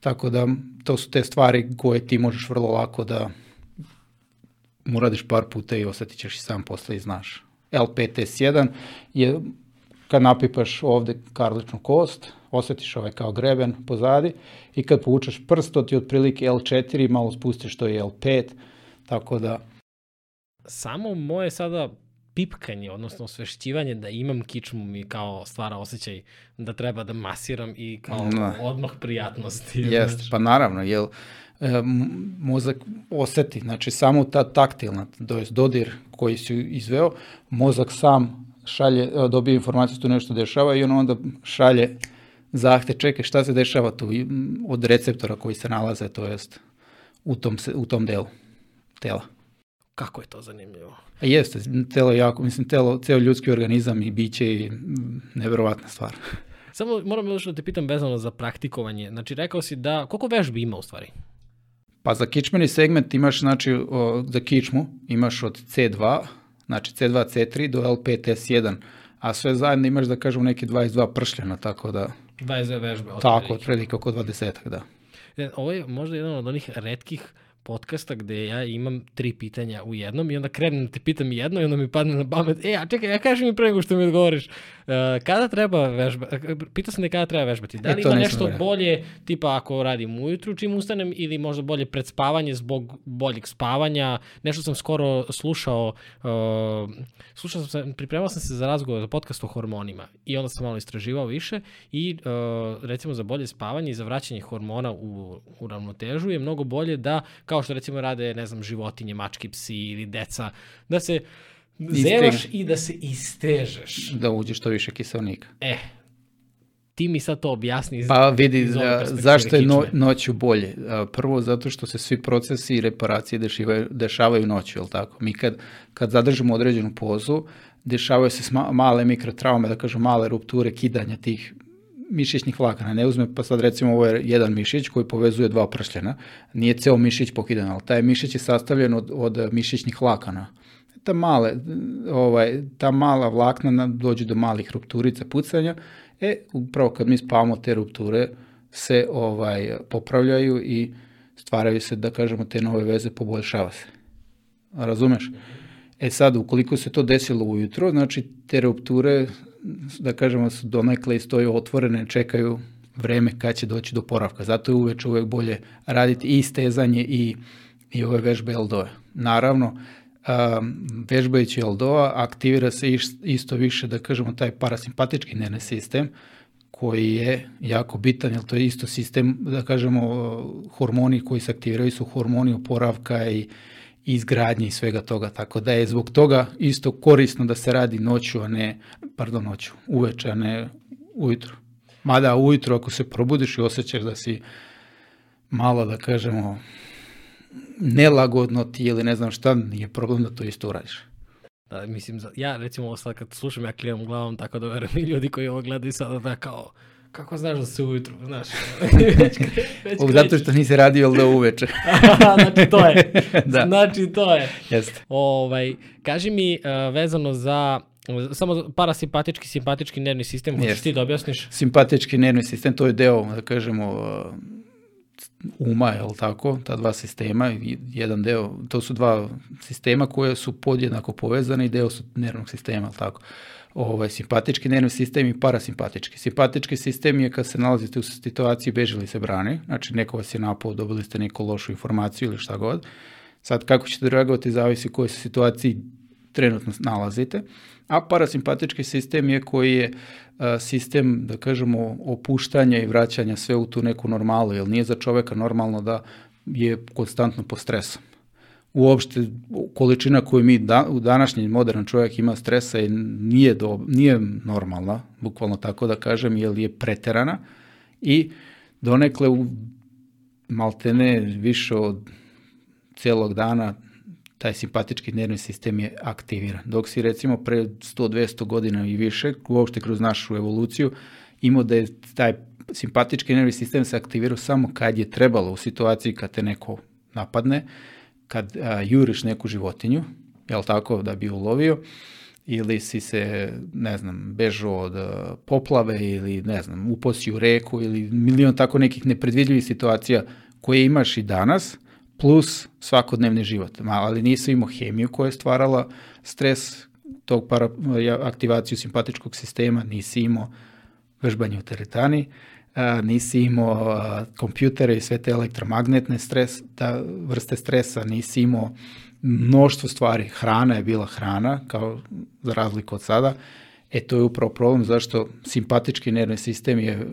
Tako da to su te stvari koje ti možeš vrlo lako da mu radiš par puta i osetit ćeš i sam posle i znaš. L5S1 je kad napipaš ovde karličnu kost, osetiš ovaj kao greben pozadi i kad povučeš prst, to ti je otprilike L4, malo spustiš to je L5, tako da Samo moje sada pipkanje, odnosno osvešćivanje da imam kičmu mi kao stvara osjećaj da treba da masiram i kao Da. odmah prijatnosti. Jeste, znaš. pa naravno, jel e, mozak oseti, znači samo ta taktilna, to jest dodir koji si izveo, mozak sam šalje, e, dobije informaciju da tu nešto dešava i on onda šalje zahte, čekaj šta se dešava tu i, od receptora koji se nalaze, to jest u tom, u tom delu tela. Kako je to zanimljivo. A jeste, telo jako, mislim, telo, ceo ljudski organizam i biće je neverovatna stvar. Samo moram još da te pitam vezano za praktikovanje. Znači, rekao si da, koliko vežbi ima u stvari? Pa za kičmeni segment imaš, znači, o, za kičmu imaš od C2, znači C2, C3 do L5, S1, a sve zajedno imaš, da kažem, neki 22 pršljena, tako da, 22 vežbe. tako, otprilike. oko 20 da. E, Ovo je možda jedan od onih redkih podcasta gde ja imam tri pitanja u jednom i onda krenem da te pitam jedno i onda mi padne na pamet, e, a čekaj, ja kažem mi pre nego što mi odgovoriš, e, kada treba vežbati, pitao sam te kada treba vežbati, da E, li to ima nešto bolje, tipa ako radim ujutru čim ustanem ili možda bolje pred spavanje zbog boljeg spavanja, nešto sam skoro slušao, uh, slušao sam pripremao sam se za razgovor za podcast o hormonima i onda sam malo istraživao više i uh, recimo za bolje spavanje i za vraćanje hormona u, u ravnotežu je mnogo bolje da, kao što recimo rade, ne znam, životinje, mački, psi ili deca, da se zevaš i da se istežeš. Da uđe što više kiselnika. E, ti mi sad to objasni. Pa vidi, iz ove a, perspektive zašto je no, noću bolje? Prvo, zato što se svi procesi i reparacije dešivaju, dešavaju noću, je li tako? Mi kad, kad zadržimo određenu pozu, dešavaju se sma, male mikrotraume, da kažem male rupture, kidanja tih mišićnih vlakana. Ne uzme, pa sad recimo ovo je jedan mišić koji povezuje dva pršljena. Nije ceo mišić pokidan, ali taj mišić je sastavljen od, od mišićnih vlakana. Ta, male, ovaj, ta mala vlakna dođu do malih rupturica, pucanja. E, upravo kad mi spavamo te rupture se ovaj popravljaju i stvaraju se, da kažemo, te nove veze, poboljšava se. Razumeš? E sad, ukoliko se to desilo ujutro, znači te rupture, da kažemo, su donekle i stoje otvorene, čekaju vreme kad će doći do poravka. Zato je uveč uvek bolje raditi i stezanje i, i ove vežbe LDO-a. Naravno, um, vežbajući LDO-a aktivira se isto više, da kažemo, taj parasimpatički nervni sistem, koji je jako bitan, jer to je isto sistem, da kažemo, hormoni koji se aktiviraju su hormoni oporavka i, izgradnje i svega toga. Tako da je zbog toga isto korisno da se radi noću, a ne, pardon, noću, uveče, a ne ujutru. Mada ujutro ako se probudiš i osjećaš da si malo, da kažemo, nelagodno ti ili ne znam šta, nije problem da to isto uradiš. Da, mislim, ja recimo ovo sad kad slušam, ja klimam glavom tako da verujem i ljudi koji ovo gledaju sada da kao, kako znaš da se ujutru, znaš, već, kre, već Zato što nisi radio jel da uveče. znači to je, Da. znači to je. Jeste. Ovaj, kaži mi uh, vezano za samo parasimpatički, simpatički nervni sistem, hoćeš ti da objasniš? Simpatički nervni sistem, to je deo, da kažemo, uma, je li tako, ta dva sistema, jedan deo, to su dva sistema koje su podjednako povezane i deo su nervnog sistema, je li tako. Ovaj, simpatički nervni sistem i parasimpatički. Simpatički sistem je kad se nalazite u situaciji bežili se brani, znači neko vas je napao, dobili ste neku lošu informaciju ili šta god. Sad kako ćete reagovati zavisi u kojoj se situaciji trenutno nalazite, a parasimpatički sistem je koji je a, sistem, da kažemo, opuštanja i vraćanja sve u tu neku normalu, jer nije za čoveka normalno da je konstantno pod stresom. Uopšte, količina koju mi da, u današnji modern čovjek ima stresa je, nije, do, nije normalna, bukvalno tako da kažem, jer je preterana i donekle u maltene više od celog dana taj simpatički nervni sistem je aktiviran. Dok si recimo pre 100-200 godina i više, uopšte kroz našu evoluciju, imao da je taj simpatički nervni sistem se aktivirao samo kad je trebalo u situaciji kad te neko napadne, kad a, juriš neku životinju, jel tako, da bi ulovio, ili si se, ne znam, bežao od poplave ili, ne znam, uposi u reku ili milion tako nekih nepredvidljivih situacija koje imaš i danas, plus svakodnevni život. Ali nisi imao hemiju koja je stvarala stres tog para, aktivaciju simpatičkog sistema, nisi imao vežbanje u teretani, nisi imao kompjutere i sve te elektromagnetne stres, ta vrste stresa, nisi imao mnoštvo stvari. Hrana je bila hrana, kao za razliku od sada. E to je upravo problem zašto simpatički nervni sistem je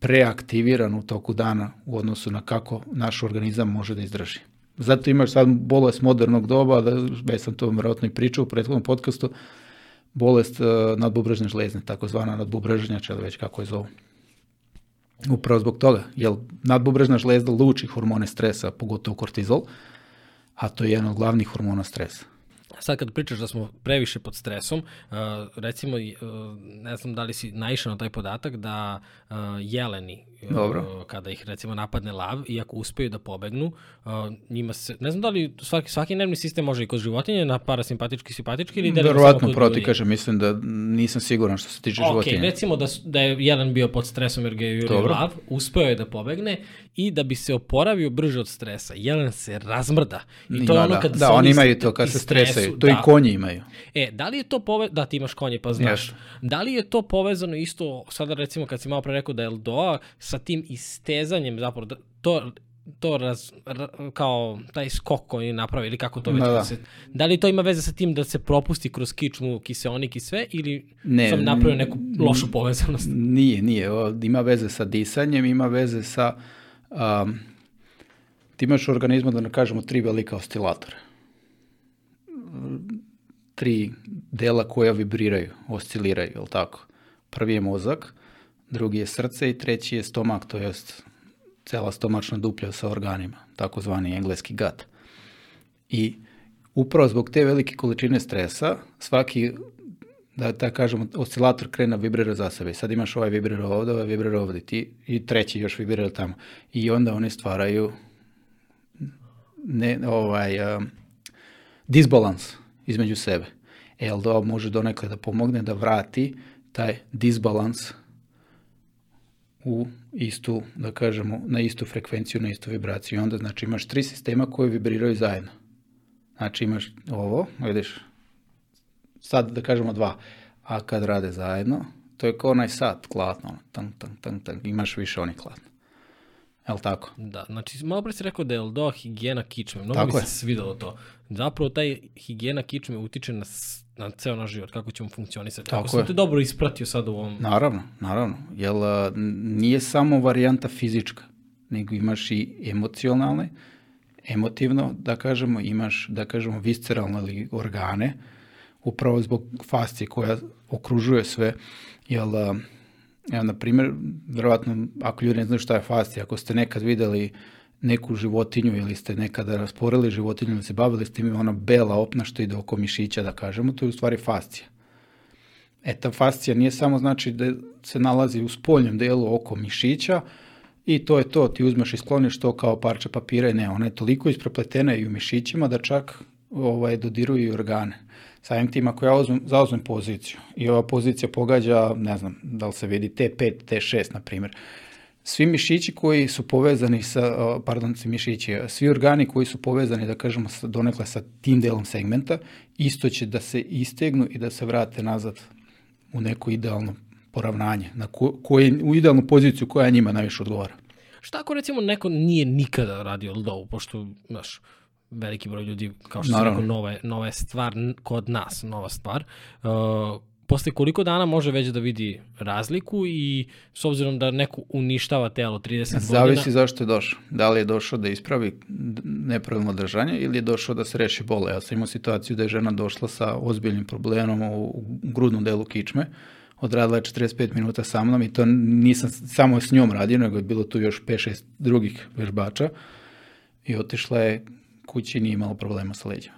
preaktiviran u toku dana u odnosu na kako naš organizam može da izdrži. Zato imaš sad bolest modernog doba, da, već sam to vjerojatno i pričao u prethodnom podcastu, bolest uh, nadbubrežne žlezne, takozvana nadbubrežnjača, već kako je zovu. Upravo zbog toga, jer nadbubrežna žlezda luči hormone stresa, pogotovo kortizol, a to je jedan od glavnih hormona stresa. Sad kad pričaš da smo previše pod stresom, uh, recimo, uh, ne znam da li si naišao na taj podatak da uh, jeleni, Dobro. kada ih recimo napadne lav, iako uspeju da pobegnu, njima se, ne znam da li svaki, svaki nervni sistem može i kod životinje na parasimpatički, simpatički ili Verovatno proti, kažem, mislim da nisam siguran što se tiče Ok, životinja. recimo da, da je jelen bio pod stresom jer ga je jurio lav, uspeo je da pobegne i da bi se oporavio brže od stresa. Jelen se razmrda. I to je ono kad da, se oni imaju to kad i se stresaju, to da. i konji imaju. E, da li je to pove... Da, ti imaš konje, pa znaš. Jeste. Da li je to povezano isto, sada recimo kad si malo pre rekao da je Eldoa, sa tim istezanjem zapravo, to to raz, ra, kao taj skok koji napravi ili kako to već Da, da, se, da li to ima veze sa tim da se propusti kroz kičmu kiseonik i sve ili Ne, sam napravio neku lošu povezanost? Nije, nije. Ima veze sa disanjem, ima veze sa... Um, ti imaš u organizmu, da ne kažemo, tri velika oscilatora. Tri dela koja vibriraju, osciliraju, je li tako? Prvi je mozak, drugi je srce i treći je stomak, to jest cela stomačna duplja sa organima, takozvani engleski gut. I upravo zbog te velike količine stresa, svaki da, da kažemo, oscilator krene vibrira za sebe. Sad imaš ovaj vibrira ovde, ovaj vibrira ovde ti, i treći još vibrira tamo. I onda oni stvaraju ne, ovaj, um, disbalans između sebe. LDO može donekle da pomogne da vrati taj disbalans u istu, da kažemo, na istu frekvenciju, na istu vibraciju. I onda, znači, imaš tri sistema koji vibriraju zajedno. Znači, imaš ovo, vidiš, sad da kažemo dva, a kad rade zajedno, to je kao onaj sat klatno, ono, tang, tang, tang, tang, imaš više onih klatno. Jel tako? Da, znači malo pre si rekao da je Eldoa higijena kičme, mnogo Tako mi je. se svidelo to. Zapravo taj higijena kičme utiče na, na ceo naš život, kako ćemo funkcionisati. Tako, Tako sam je. te dobro ispratio sad u ovom... Naravno, naravno. Jel nije samo varijanta fizička, nego imaš i emocionalne, emotivno, da kažemo, imaš, da kažemo, visceralne ili organe, upravo zbog fascije koja okružuje sve, jel, evo, na primjer, verovatno, ako ljudi ne znaju šta je fascija, ako ste nekad videli neku životinju ili ste nekada rasporili životinju ili se bavili s tim, ona bela opna što ide oko mišića, da kažemo, to je u stvari fascija. E, ta fascija nije samo znači da se nalazi u spoljnom delu oko mišića i to je to, ti uzmeš i skloniš to kao parče papira i ne, ona je toliko isprepletena i u mišićima da čak ovaj, dodiruju i organe. Samim tim ako ja uzmem, zauzmem poziciju i ova pozicija pogađa, ne znam, da li se vidi T5, T6 na primjer, svi mišići koji su povezani sa, pardon, svi mišići, svi organi koji su povezani, da kažemo, donekle sa tim delom segmenta, isto će da se istegnu i da se vrate nazad u neko idealno poravnanje, na ko, koje, u idealnu poziciju koja njima najviše odgovara. Šta ako recimo neko nije nikada radio LDO, pošto, znaš, veliki broj ljudi, kao što sam Naravno. rekao, nova je stvar kod nas, nova stvar. Uh, posle koliko dana može već da vidi razliku i s obzirom da neko uništava telo 30 Zavisi godina, zašto je došao. Da li je došao da ispravi nepravilno držanje ili je došao da se reši bole. Ja sam imao situaciju da je žena došla sa ozbiljnim problemom u grudnom delu kičme, odradila je 45 minuta sa mnom i to nisam samo s njom radio, nego je bilo tu još 5-6 drugih vežbača i otišla je kući nije imala problema sa leđima.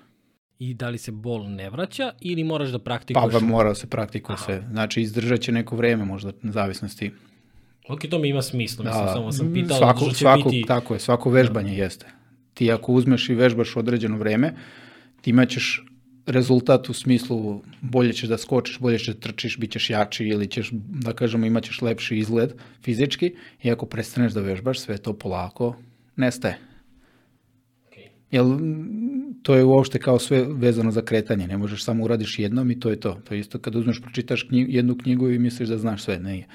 i da li se bol ne vraća ili moraš da Pa praktikuješ? va mora da se praktikuje sve. Znači izdržat će neko vreme možda, zavisnosti. Ok, to mi ima smisla, mislim, samo sam mm, pitao, svako, što će svako, biti... Tako je, svako vežbanje jeste. Ti ako uzmeš i vežbaš određeno vreme, ti imaćeš rezultat u smislu bolje ćeš da skočiš, bolje ćeš da trčiš, bit ćeš jači ili ćeš, da kažemo, imaćeš lepši izgled fizički i ako prestaneš da vežbaš, sve to polako nestaje. Jel, mm, to je uopšte kao sve vezano za kretanje, ne možeš samo uradiš jednom i to je to. To je isto kad uzmeš, pročitaš knjigu, jednu knjigu i misliš da znaš sve, ne.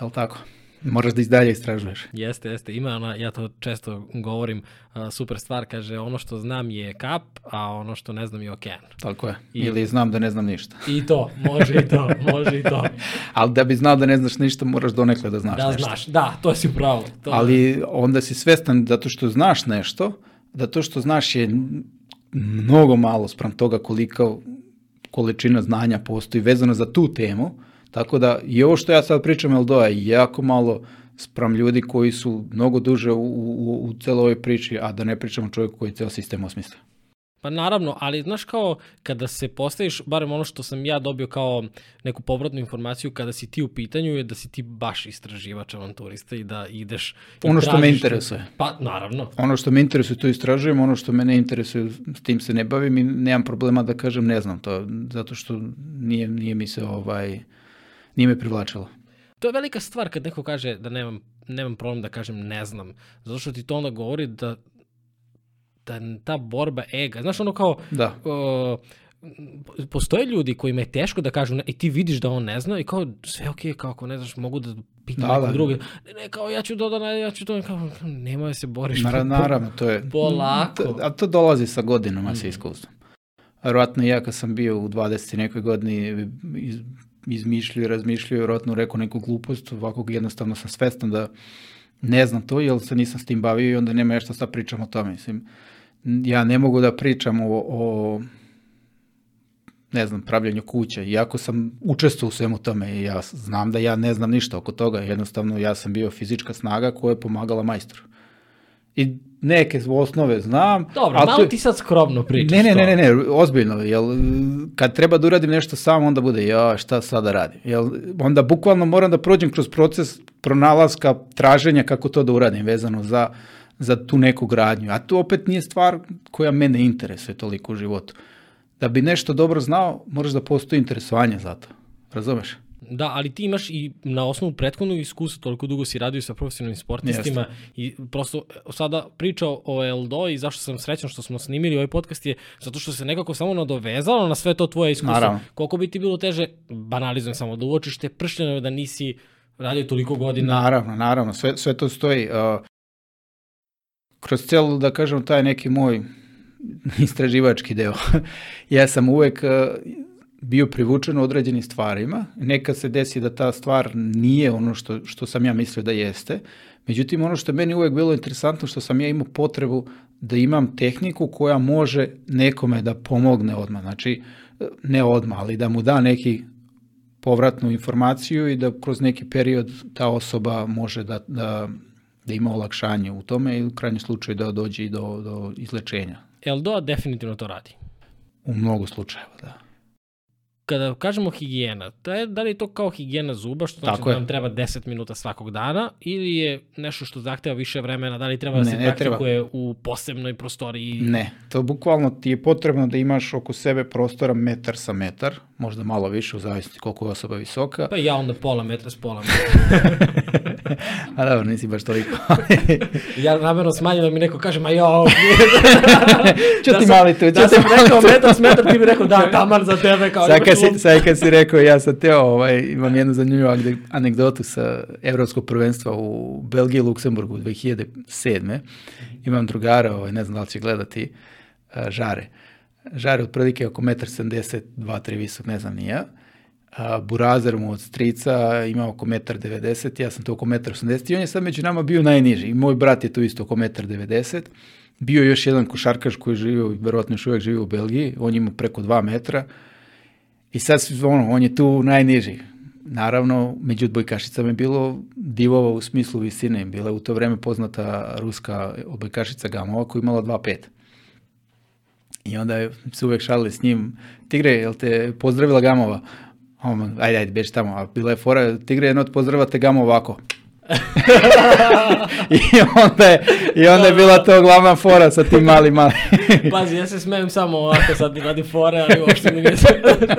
Jel tako? Moraš da izdalje istražuješ. Jeste, jeste. Ima ona, ja to često govorim, a, super stvar, kaže, ono što znam je kap, a ono što ne znam je okean. Tako je. I- Ili znam da ne znam ništa. I to, može i to, može i to. Ali da bi znao da ne znaš ništa, moraš donekle da znaš Da nešto. znaš, da, to si pravo. To, Ali onda si svestan zato što znaš nešto, da to što znaš je mnogo malo sprem toga koliko količina znanja postoji vezano za tu temu, tako da i ovo što ja sad pričam Eldoa je jako malo sprem ljudi koji su mnogo duže u, u, u celoj ovoj priči, a da ne pričamo čovjeku koji ceo sistem osmislio. Pa naravno, ali znaš kao kada se postaviš, barem ono što sam ja dobio kao neku povratnu informaciju kada si ti u pitanju je da si ti baš istraživač avanturista i da ideš... i Ono što me interesuje. Pa naravno. Ono što me interesuje to istražujem, ono što me ne interesuje s tim se ne bavim i nemam problema da kažem ne znam to, zato što nije, nije mi se ovaj, nije me privlačilo. To je velika stvar kad neko kaže da nemam, nemam problem da kažem ne znam. Zato što ti to onda govori da, da ta borba ega, znaš ono kao, Da. uh, postoje ljudi kojima je teško da kažu ne, i ti vidiš da on ne zna i kao sve okej, kao ako ne znaš mogu da pitam Da, nekog da. drugi. Ne, ne, kao ja ću to da ne, ja ću to, kao, nema da se boriš. Nara, naravno, to je... Polako. To- A to dolazi sa godinama, sa iskustvom. Vjerojatno ja kad sam bio u 20. nekoj godini iz, izmišljio i razmišljio, vjerojatno rekao neku glupost, ovako jednostavno sam svestan da ne znam to, jer se nisam s tim bavio i onda nema nešto sad pričam o tome. Mislim, ja ne mogu da pričam o, o ne znam, pravljanju kuća, iako sam učestvovao u svemu tome i ja znam da ja ne znam ništa oko toga, jednostavno ja sam bio fizička snaga koja je pomagala majstoru. I neke osnove znam. Dobro, malo to- ti sad skromno pričaš. Ne, ne, ne, ne, ne, ozbiljno, jel, kad treba da uradim nešto sam, onda bude, ja, šta sada da radim, jel, onda bukvalno moram da prođem kroz proces pronalaska, traženja kako to da uradim, vezano za, za tu neku gradnju, a to opet nije stvar koja mene interesuje toliko u životu. Da bi nešto dobro znao, moraš da postoji interesovanje za to, razumeš? Da, ali ti imaš i na osnovu prethodnog iskustva, toliko dugo si radio sa profesionalnim sportistima i prosto e, sada priča o Eldo i zašto sam srećan što smo snimili ovaj podcast je zato što se nekako samo nadovezalo na sve to tvoje iskustvo. Naravno. Koliko bi ti bilo teže, banalizujem samo, da uočiš te pršljene da nisi radio toliko godina. Naravno, naravno, sve, sve to stoji. Uh, kroz celu, da kažem, taj neki moj istraživački deo, ja sam uvek uh, bio privučen u određenim stvarima. Nekad se desi da ta stvar nije ono što, što sam ja mislio da jeste. Međutim, ono što je meni uvek bilo interesantno, što sam ja imao potrebu da imam tehniku koja može nekome da pomogne odmah. Znači, ne odmah, ali da mu da neki povratnu informaciju i da kroz neki period ta osoba može da, da, da ima olakšanje u tome i u krajnjem slučaju da dođe i do, do izlečenja. Eldoa definitivno to radi. U mnogo slučajeva, da. Kada kažemo higijena, to je, da li je to kao higijena zuba, što znači Tako da nam treba 10 minuta svakog dana, ili je nešto što zahteva više vremena, da li treba da Ne, se ne praktikuje u posebnoj prostoriji? Ne, to bukvalno ti je potrebno da imaš oko sebe prostora metar sa metar, možda malo više u zavisnosti koliko je osoba visoka. Pa ja onda pola metra s pola metra. A dobro, nisi baš toliko. Ja namjerno smanjim da mi neko kaže, ma jo, Ču da ti mali tu, da sam rekao metar s metar, ti bi rekao, da, taman za tebe, kao imaš kad, si, sad kad si rekao, ja sam teo, ovaj, imam jednu zanimljivu ane- anegdotu sa Evropskog prvenstva u Belgiji i Luksemburgu 2007. Imam drugara, ovaj, ne znam da li će gledati, a, Žare. Žare otprilike oko 1,72 3 visok, ne znam ni ja. Burazer mu od strica ima oko 1,90 ja sam to oko 1,80 i on je sad među nama bio najniži. I moj brat je tu isto oko 1,90 Bio još jedan košarkaš koji je živio, verovatno još uvijek živi u Belgiji, on ima preko 2 metra. I sad, ono, on je tu najniži. Naravno, među odbojkašicama je bilo divova u smislu visine. Bila je u to vreme poznata ruska odbojkašica Gamova koja je imala 2,5. I onda je se uvek šalili s njim, Tigre, jel te pozdravila Gamova? On, ajde, ajde, beži tamo. A bila je fora, Tigre, jedno od pozdravila te Gamo ovako. I onda je, i onda je bila to glavna fora sa tim malim malim. Pazi, ja se smijem samo ovako sad radi fore, ali uopšte mi nije.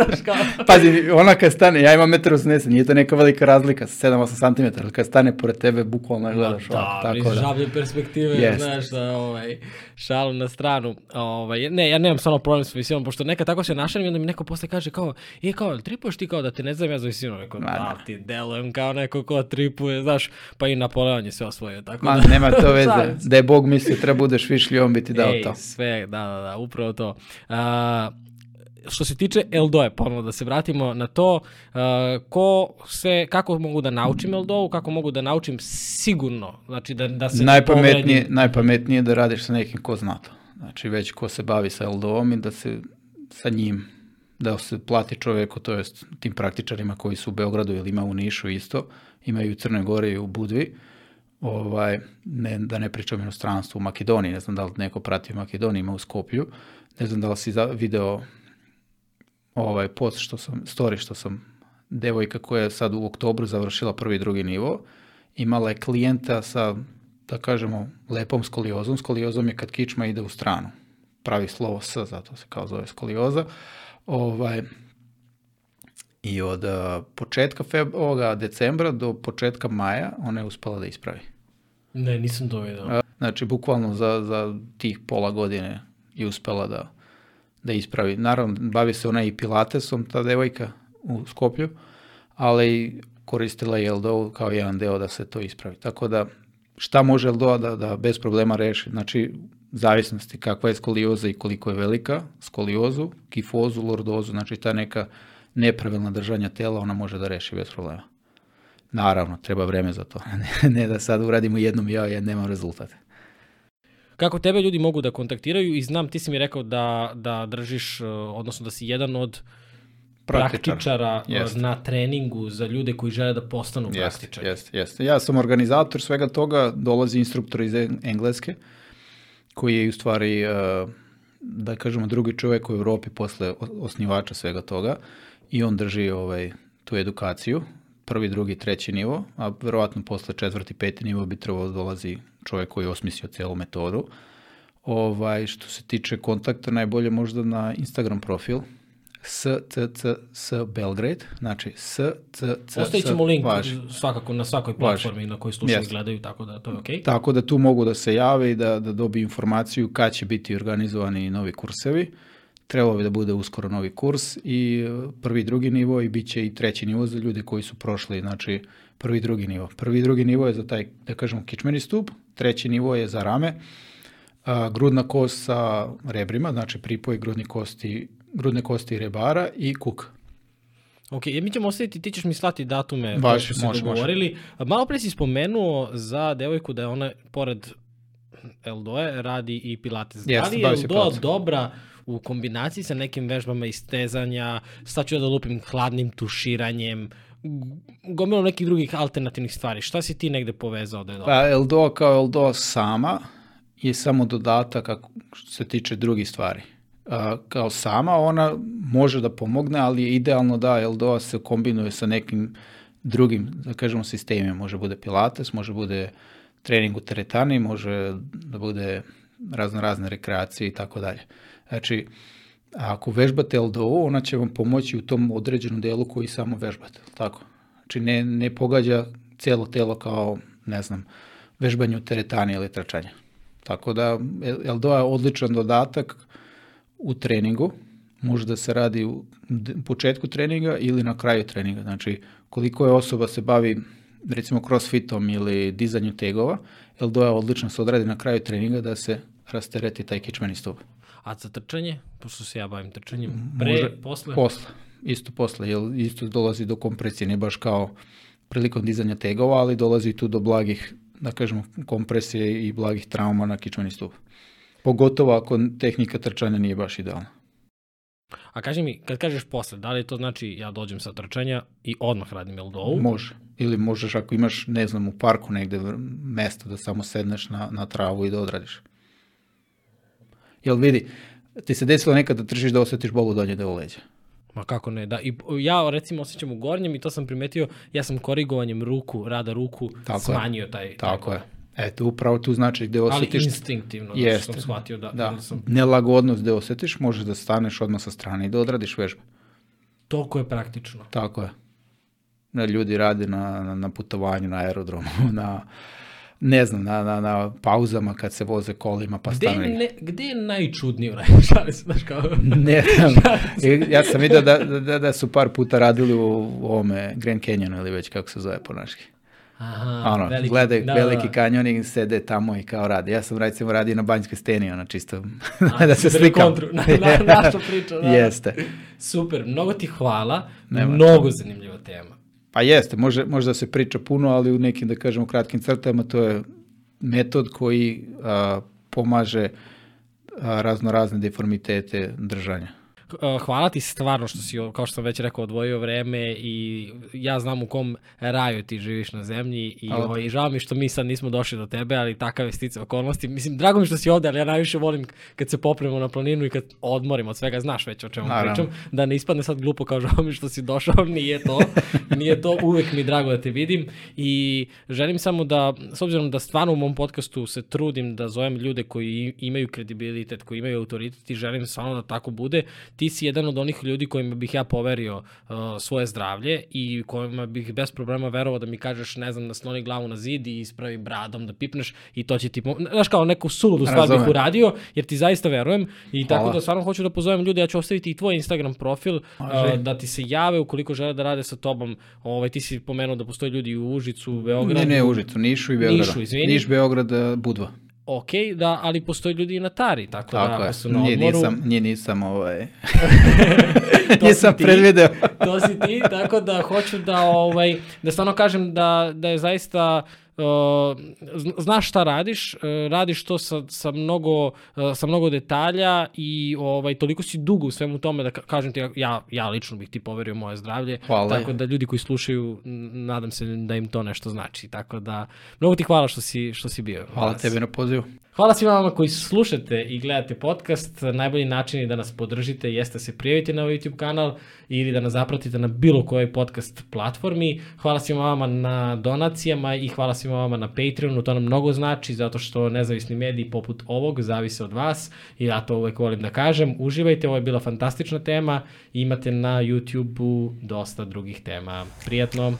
Pazi, ona kad stane, ja imam 1,80 nije to neka velika razlika, 7-8 cm, ali kad stane pored tebe, bukvalno gledaš ovako, Da, tako da. perspektive, znaš, da, ovaj, šalu na stranu. Ovaj, ne, ja nemam stvarno problem s visinom, pošto nekad tako se našalim i onda mi neko posle kaže kao, je kao, tripuješ ti kao da te ne znam ja za visinu? Rekao, da, ti delujem kao neko ko tripuje, znaš, pa i Napoleon je sve osvojio, tako Ma, da. nema to veze, da je Bog mislio treba budeš višlji, on bi ti dao Ej, to. sve, da, da, da, upravo to. A, što se tiče Eldoe, ponovno da se vratimo na to, a, ko se, kako mogu da naučim Eldou, kako mogu da naučim sigurno, znači da, da se Najpametnije, povredim. najpametnije je da radiš sa nekim ko zna to. Znači već ko se bavi sa LDO-om i da se sa njim, da se plati čoveku, to jest tim praktičarima koji su u Beogradu ili ima u Nišu isto, imaju u Crnoj Gori i u Budvi, ovaj, ne, da ne pričam inostranstvu, u Makedoniji, ne znam da li neko prati u Makedoniji, ima u Skopju, ne znam da li si video ovaj post što sam, story što sam, devojka koja je sad u oktobru završila prvi i drugi nivo, imala je klijenta sa, da kažemo, lepom skoliozom. Skoliozom je kad kičma ide u stranu. Pravi slovo S, zato se kao zove skolioza. Ovaj, I od uh, početka feb, ovoga decembra do početka maja ona je uspela da ispravi. Ne, nisam to vidio. A, Znači, bukvalno za, za tih pola godine je uspela da, da ispravi. Naravno, bavi se ona i pilatesom, ta devojka u Skoplju, ali koristila je LDO kao jedan deo da se to ispravi. Tako da, šta može LDO da, da bez problema reši? Znači, zavisnosti kakva je skolioza i koliko je velika, skoliozu, kifozu, lordozu, znači ta neka nepravilna držanja tela, ona može da reši bez problema. Naravno, treba vreme za to. Ne, ne da sad uradimo jednom ja, ja nemam rezultate. Kako tebe ljudi mogu da kontaktiraju i znam, ti si mi rekao da, da držiš, uh, odnosno da si jedan od Praktičar. praktičara uh, Jest. na treningu za ljude koji žele da postanu Jeste, praktičari. jeste, jeste. Ja sam organizator svega toga, dolazi instruktor iz En- Engleske, koji je u stvari, eh, da kažemo, drugi čovjek u Europi posle osnivača svega toga i on drži ovaj, tu edukaciju, prvi, drugi, treći nivo, a verovatno posle četvrti, peti nivo bi trebalo dolazi čovjek koji je osmislio celu metodu. Ovaj, što se tiče kontakta, najbolje možda na Instagram profil, SCCS Belgrade, znači SCCS. Ostavit ćemo link važi. svakako na svakoj platformi na kojoj slušaju Jeste. gledaju, tako da to je okej. Tako da tu mogu da se jave i da, da dobiju informaciju kad će biti organizovani novi kursevi. Trebalo bi da bude uskoro novi kurs i e, prvi drugi nivo i bit će i treći nivo za ljude koji su prošli, znači prvi drugi nivo. Prvi drugi nivo je za taj, da kažemo, kičmeni stup, treći nivo je za rame, a, grudna kost sa rebrima, znači pripoj grudni kosti, grudne kosti rebara i kuk. Ok, e, mi ćemo ostaviti, ti ćeš mi slati datume Važi, koje smo se dogovorili. Malo pre si spomenuo za devojku da je ona, pored Eldoe radi i pilates. Jeste, da li je Eldoa dobra u kombinaciji sa nekim vežbama istezanja, sad ću da lupim hladnim tuširanjem, gomilom nekih drugih alternativnih stvari. Šta si ti negde povezao da je dobro? Pa Eldoa kao Eldoa sama je samo dodatak ako, se tiče drugih stvari. Kao sama ona može da pomogne, ali je idealno da Eldoa se kombinuje sa nekim drugim, da kažemo, sistemima. Može bude pilates, može bude trening u teretani, može da bude razno razne rekreacije i tako dalje. Znači, ako vežbate LDO, ona će vam pomoći u tom određenom delu koji samo vežbate, tako? Znači, ne, ne pogađa cijelo telo kao, ne znam, vežbanje u teretani ili trčanje. Tako da, LDO je odličan dodatak u treningu, može da se radi u početku treninga ili na kraju treninga. Znači, koliko je osoba se bavi recimo crossfitom ili dizanju tegova, LDO je odlično se odradi na kraju treninga da se rastereti taj kičmeni stup. A za trčanje, pošto se ja bavim trčanjem, pre, Može- posle? Posle, isto posle, jer isto dolazi do kompresije, ne baš kao prilikom dizanja tegova, ali dolazi tu do blagih, da kažemo, kompresije i blagih trauma na kičmeni stup. Pogotovo ako tehnika trčanja nije baš idealna. A kaži mi, kad kažeš posle, da li to znači ja dođem sa trčanja i odmah radim Eldovu? Može. Ili možeš ako imaš, ne znam, u parku negde mesto da samo sedneš na, na travu i da odradiš. Jel vidi, ti se desilo nekad da tržiš da osjetiš bol u donje delu leđa. Ma kako ne, da. I ja recimo osjećam u gornjem i to sam primetio, ja sam korigovanjem ruku, rada ruku, Tako je. smanjio taj... Tako taj je. Eto, upravo tu znači gde Ali osjetiš... instinktivno, da Jeste. sam shvatio da, Da, sam, nelagodnost gde osjetiš, možeš da staneš odmah sa strane i da odradiš vežbe. toliko je praktično. Tako je. Ljudi rade na, na, na putovanju, na aerodromu, na, ne znam, na, na, na pauzama kad se voze kolima, pa Gde, stanu. je negde. ne, gde je najčudnije u šali se, znaš kao... Ne znam. ja sam vidio da, da, da su par puta radili u, u ovome Grand Canyonu ili već kako se zove po naški. Aha, Ono, veliki, gledaju da, veliki da. kanjon i sede tamo i kao rade. Ja sam recimo radio na Banjskoj steni, ono čisto A, da se slikam. kontru, na, na, naša priča, da. Jeste. Super, mnogo ti hvala, Nema mnogo zanimljiva tema. Pa jeste, može, može da se priča puno, ali u nekim, da kažemo, kratkim crtama to je metod koji a, pomaže a, razno razne deformitete držanja. Uh, hvala ti stvarno što si, kao što sam već rekao, odvojio vreme i ja znam u kom raju ti živiš na zemlji i ovaj, žao mi što mi sad nismo došli do tebe, ali takav je stica okolnosti. Mislim, drago mi što si ovde, ali ja najviše volim kad se popremo na planinu i kad odmorim od svega, znaš već o čemu Naravno. pričam, da ne ispadne sad glupo kao žao mi što si došao, nije to, nije to, uvek mi drago da te vidim i želim samo da, s obzirom da stvarno u mom podcastu se trudim da zovem ljude koji imaju kredibilitet, koji imaju autoritet i želim stvarno da tako bude, ti si jedan od onih ljudi kojima bih ja poverio uh, svoje zdravlje i kojima bih bez problema verovao da mi kažeš, ne znam, nasloni glavu na zid i ispravi bradom da pipneš i to će ti, znaš kao neku suludu stvar bih uradio, jer ti zaista verujem i tako Hvala. da stvarno hoću da pozovem ljude, ja ću ostaviti i tvoj Instagram profil, uh, da ti se jave ukoliko žele da rade sa tobom. Ovaj, ti si pomenuo da postoje ljudi u Užicu, u Beogradu. Ne, ne, Užicu, Nišu i Beogradu. Nišu, izvini. Niš, Beograd, Budva. Ok, da, ali postoje ljudi i na Tari, tako, da Tako ako je. su na Nije, odmoru... nisam, nije, nisam, ovaj, To nisam ti. predvideo. to si ti, tako da hoću da ovaj da stvarno kažem da da je zaista znaš šta radiš, uh, radiš to sa, sa, mnogo, uh, sa mnogo detalja i ovaj toliko si dugo u svemu tome da ka- kažem ti ja ja lično bih ti poverio moje zdravlje Hvala. tako da ljudi koji slušaju nadam se da im to nešto znači tako da mnogo ti hvala što si što si bio Hvala danas. tebi na pozivu. Hvala svima vama koji slušate i gledate podcast. Najbolji način je da nas podržite jeste se prijavite na ovaj YouTube kanal ili da nas zapratite na bilo kojoj podcast platformi. Hvala svima vama na donacijama i hvala svima vama na Patreonu. To nam mnogo znači zato što nezavisni mediji poput ovog zavise od vas i ja to uvek volim da kažem. Uživajte, ovo je bila fantastična tema. Imate na YouTube-u dosta drugih tema. Prijatno!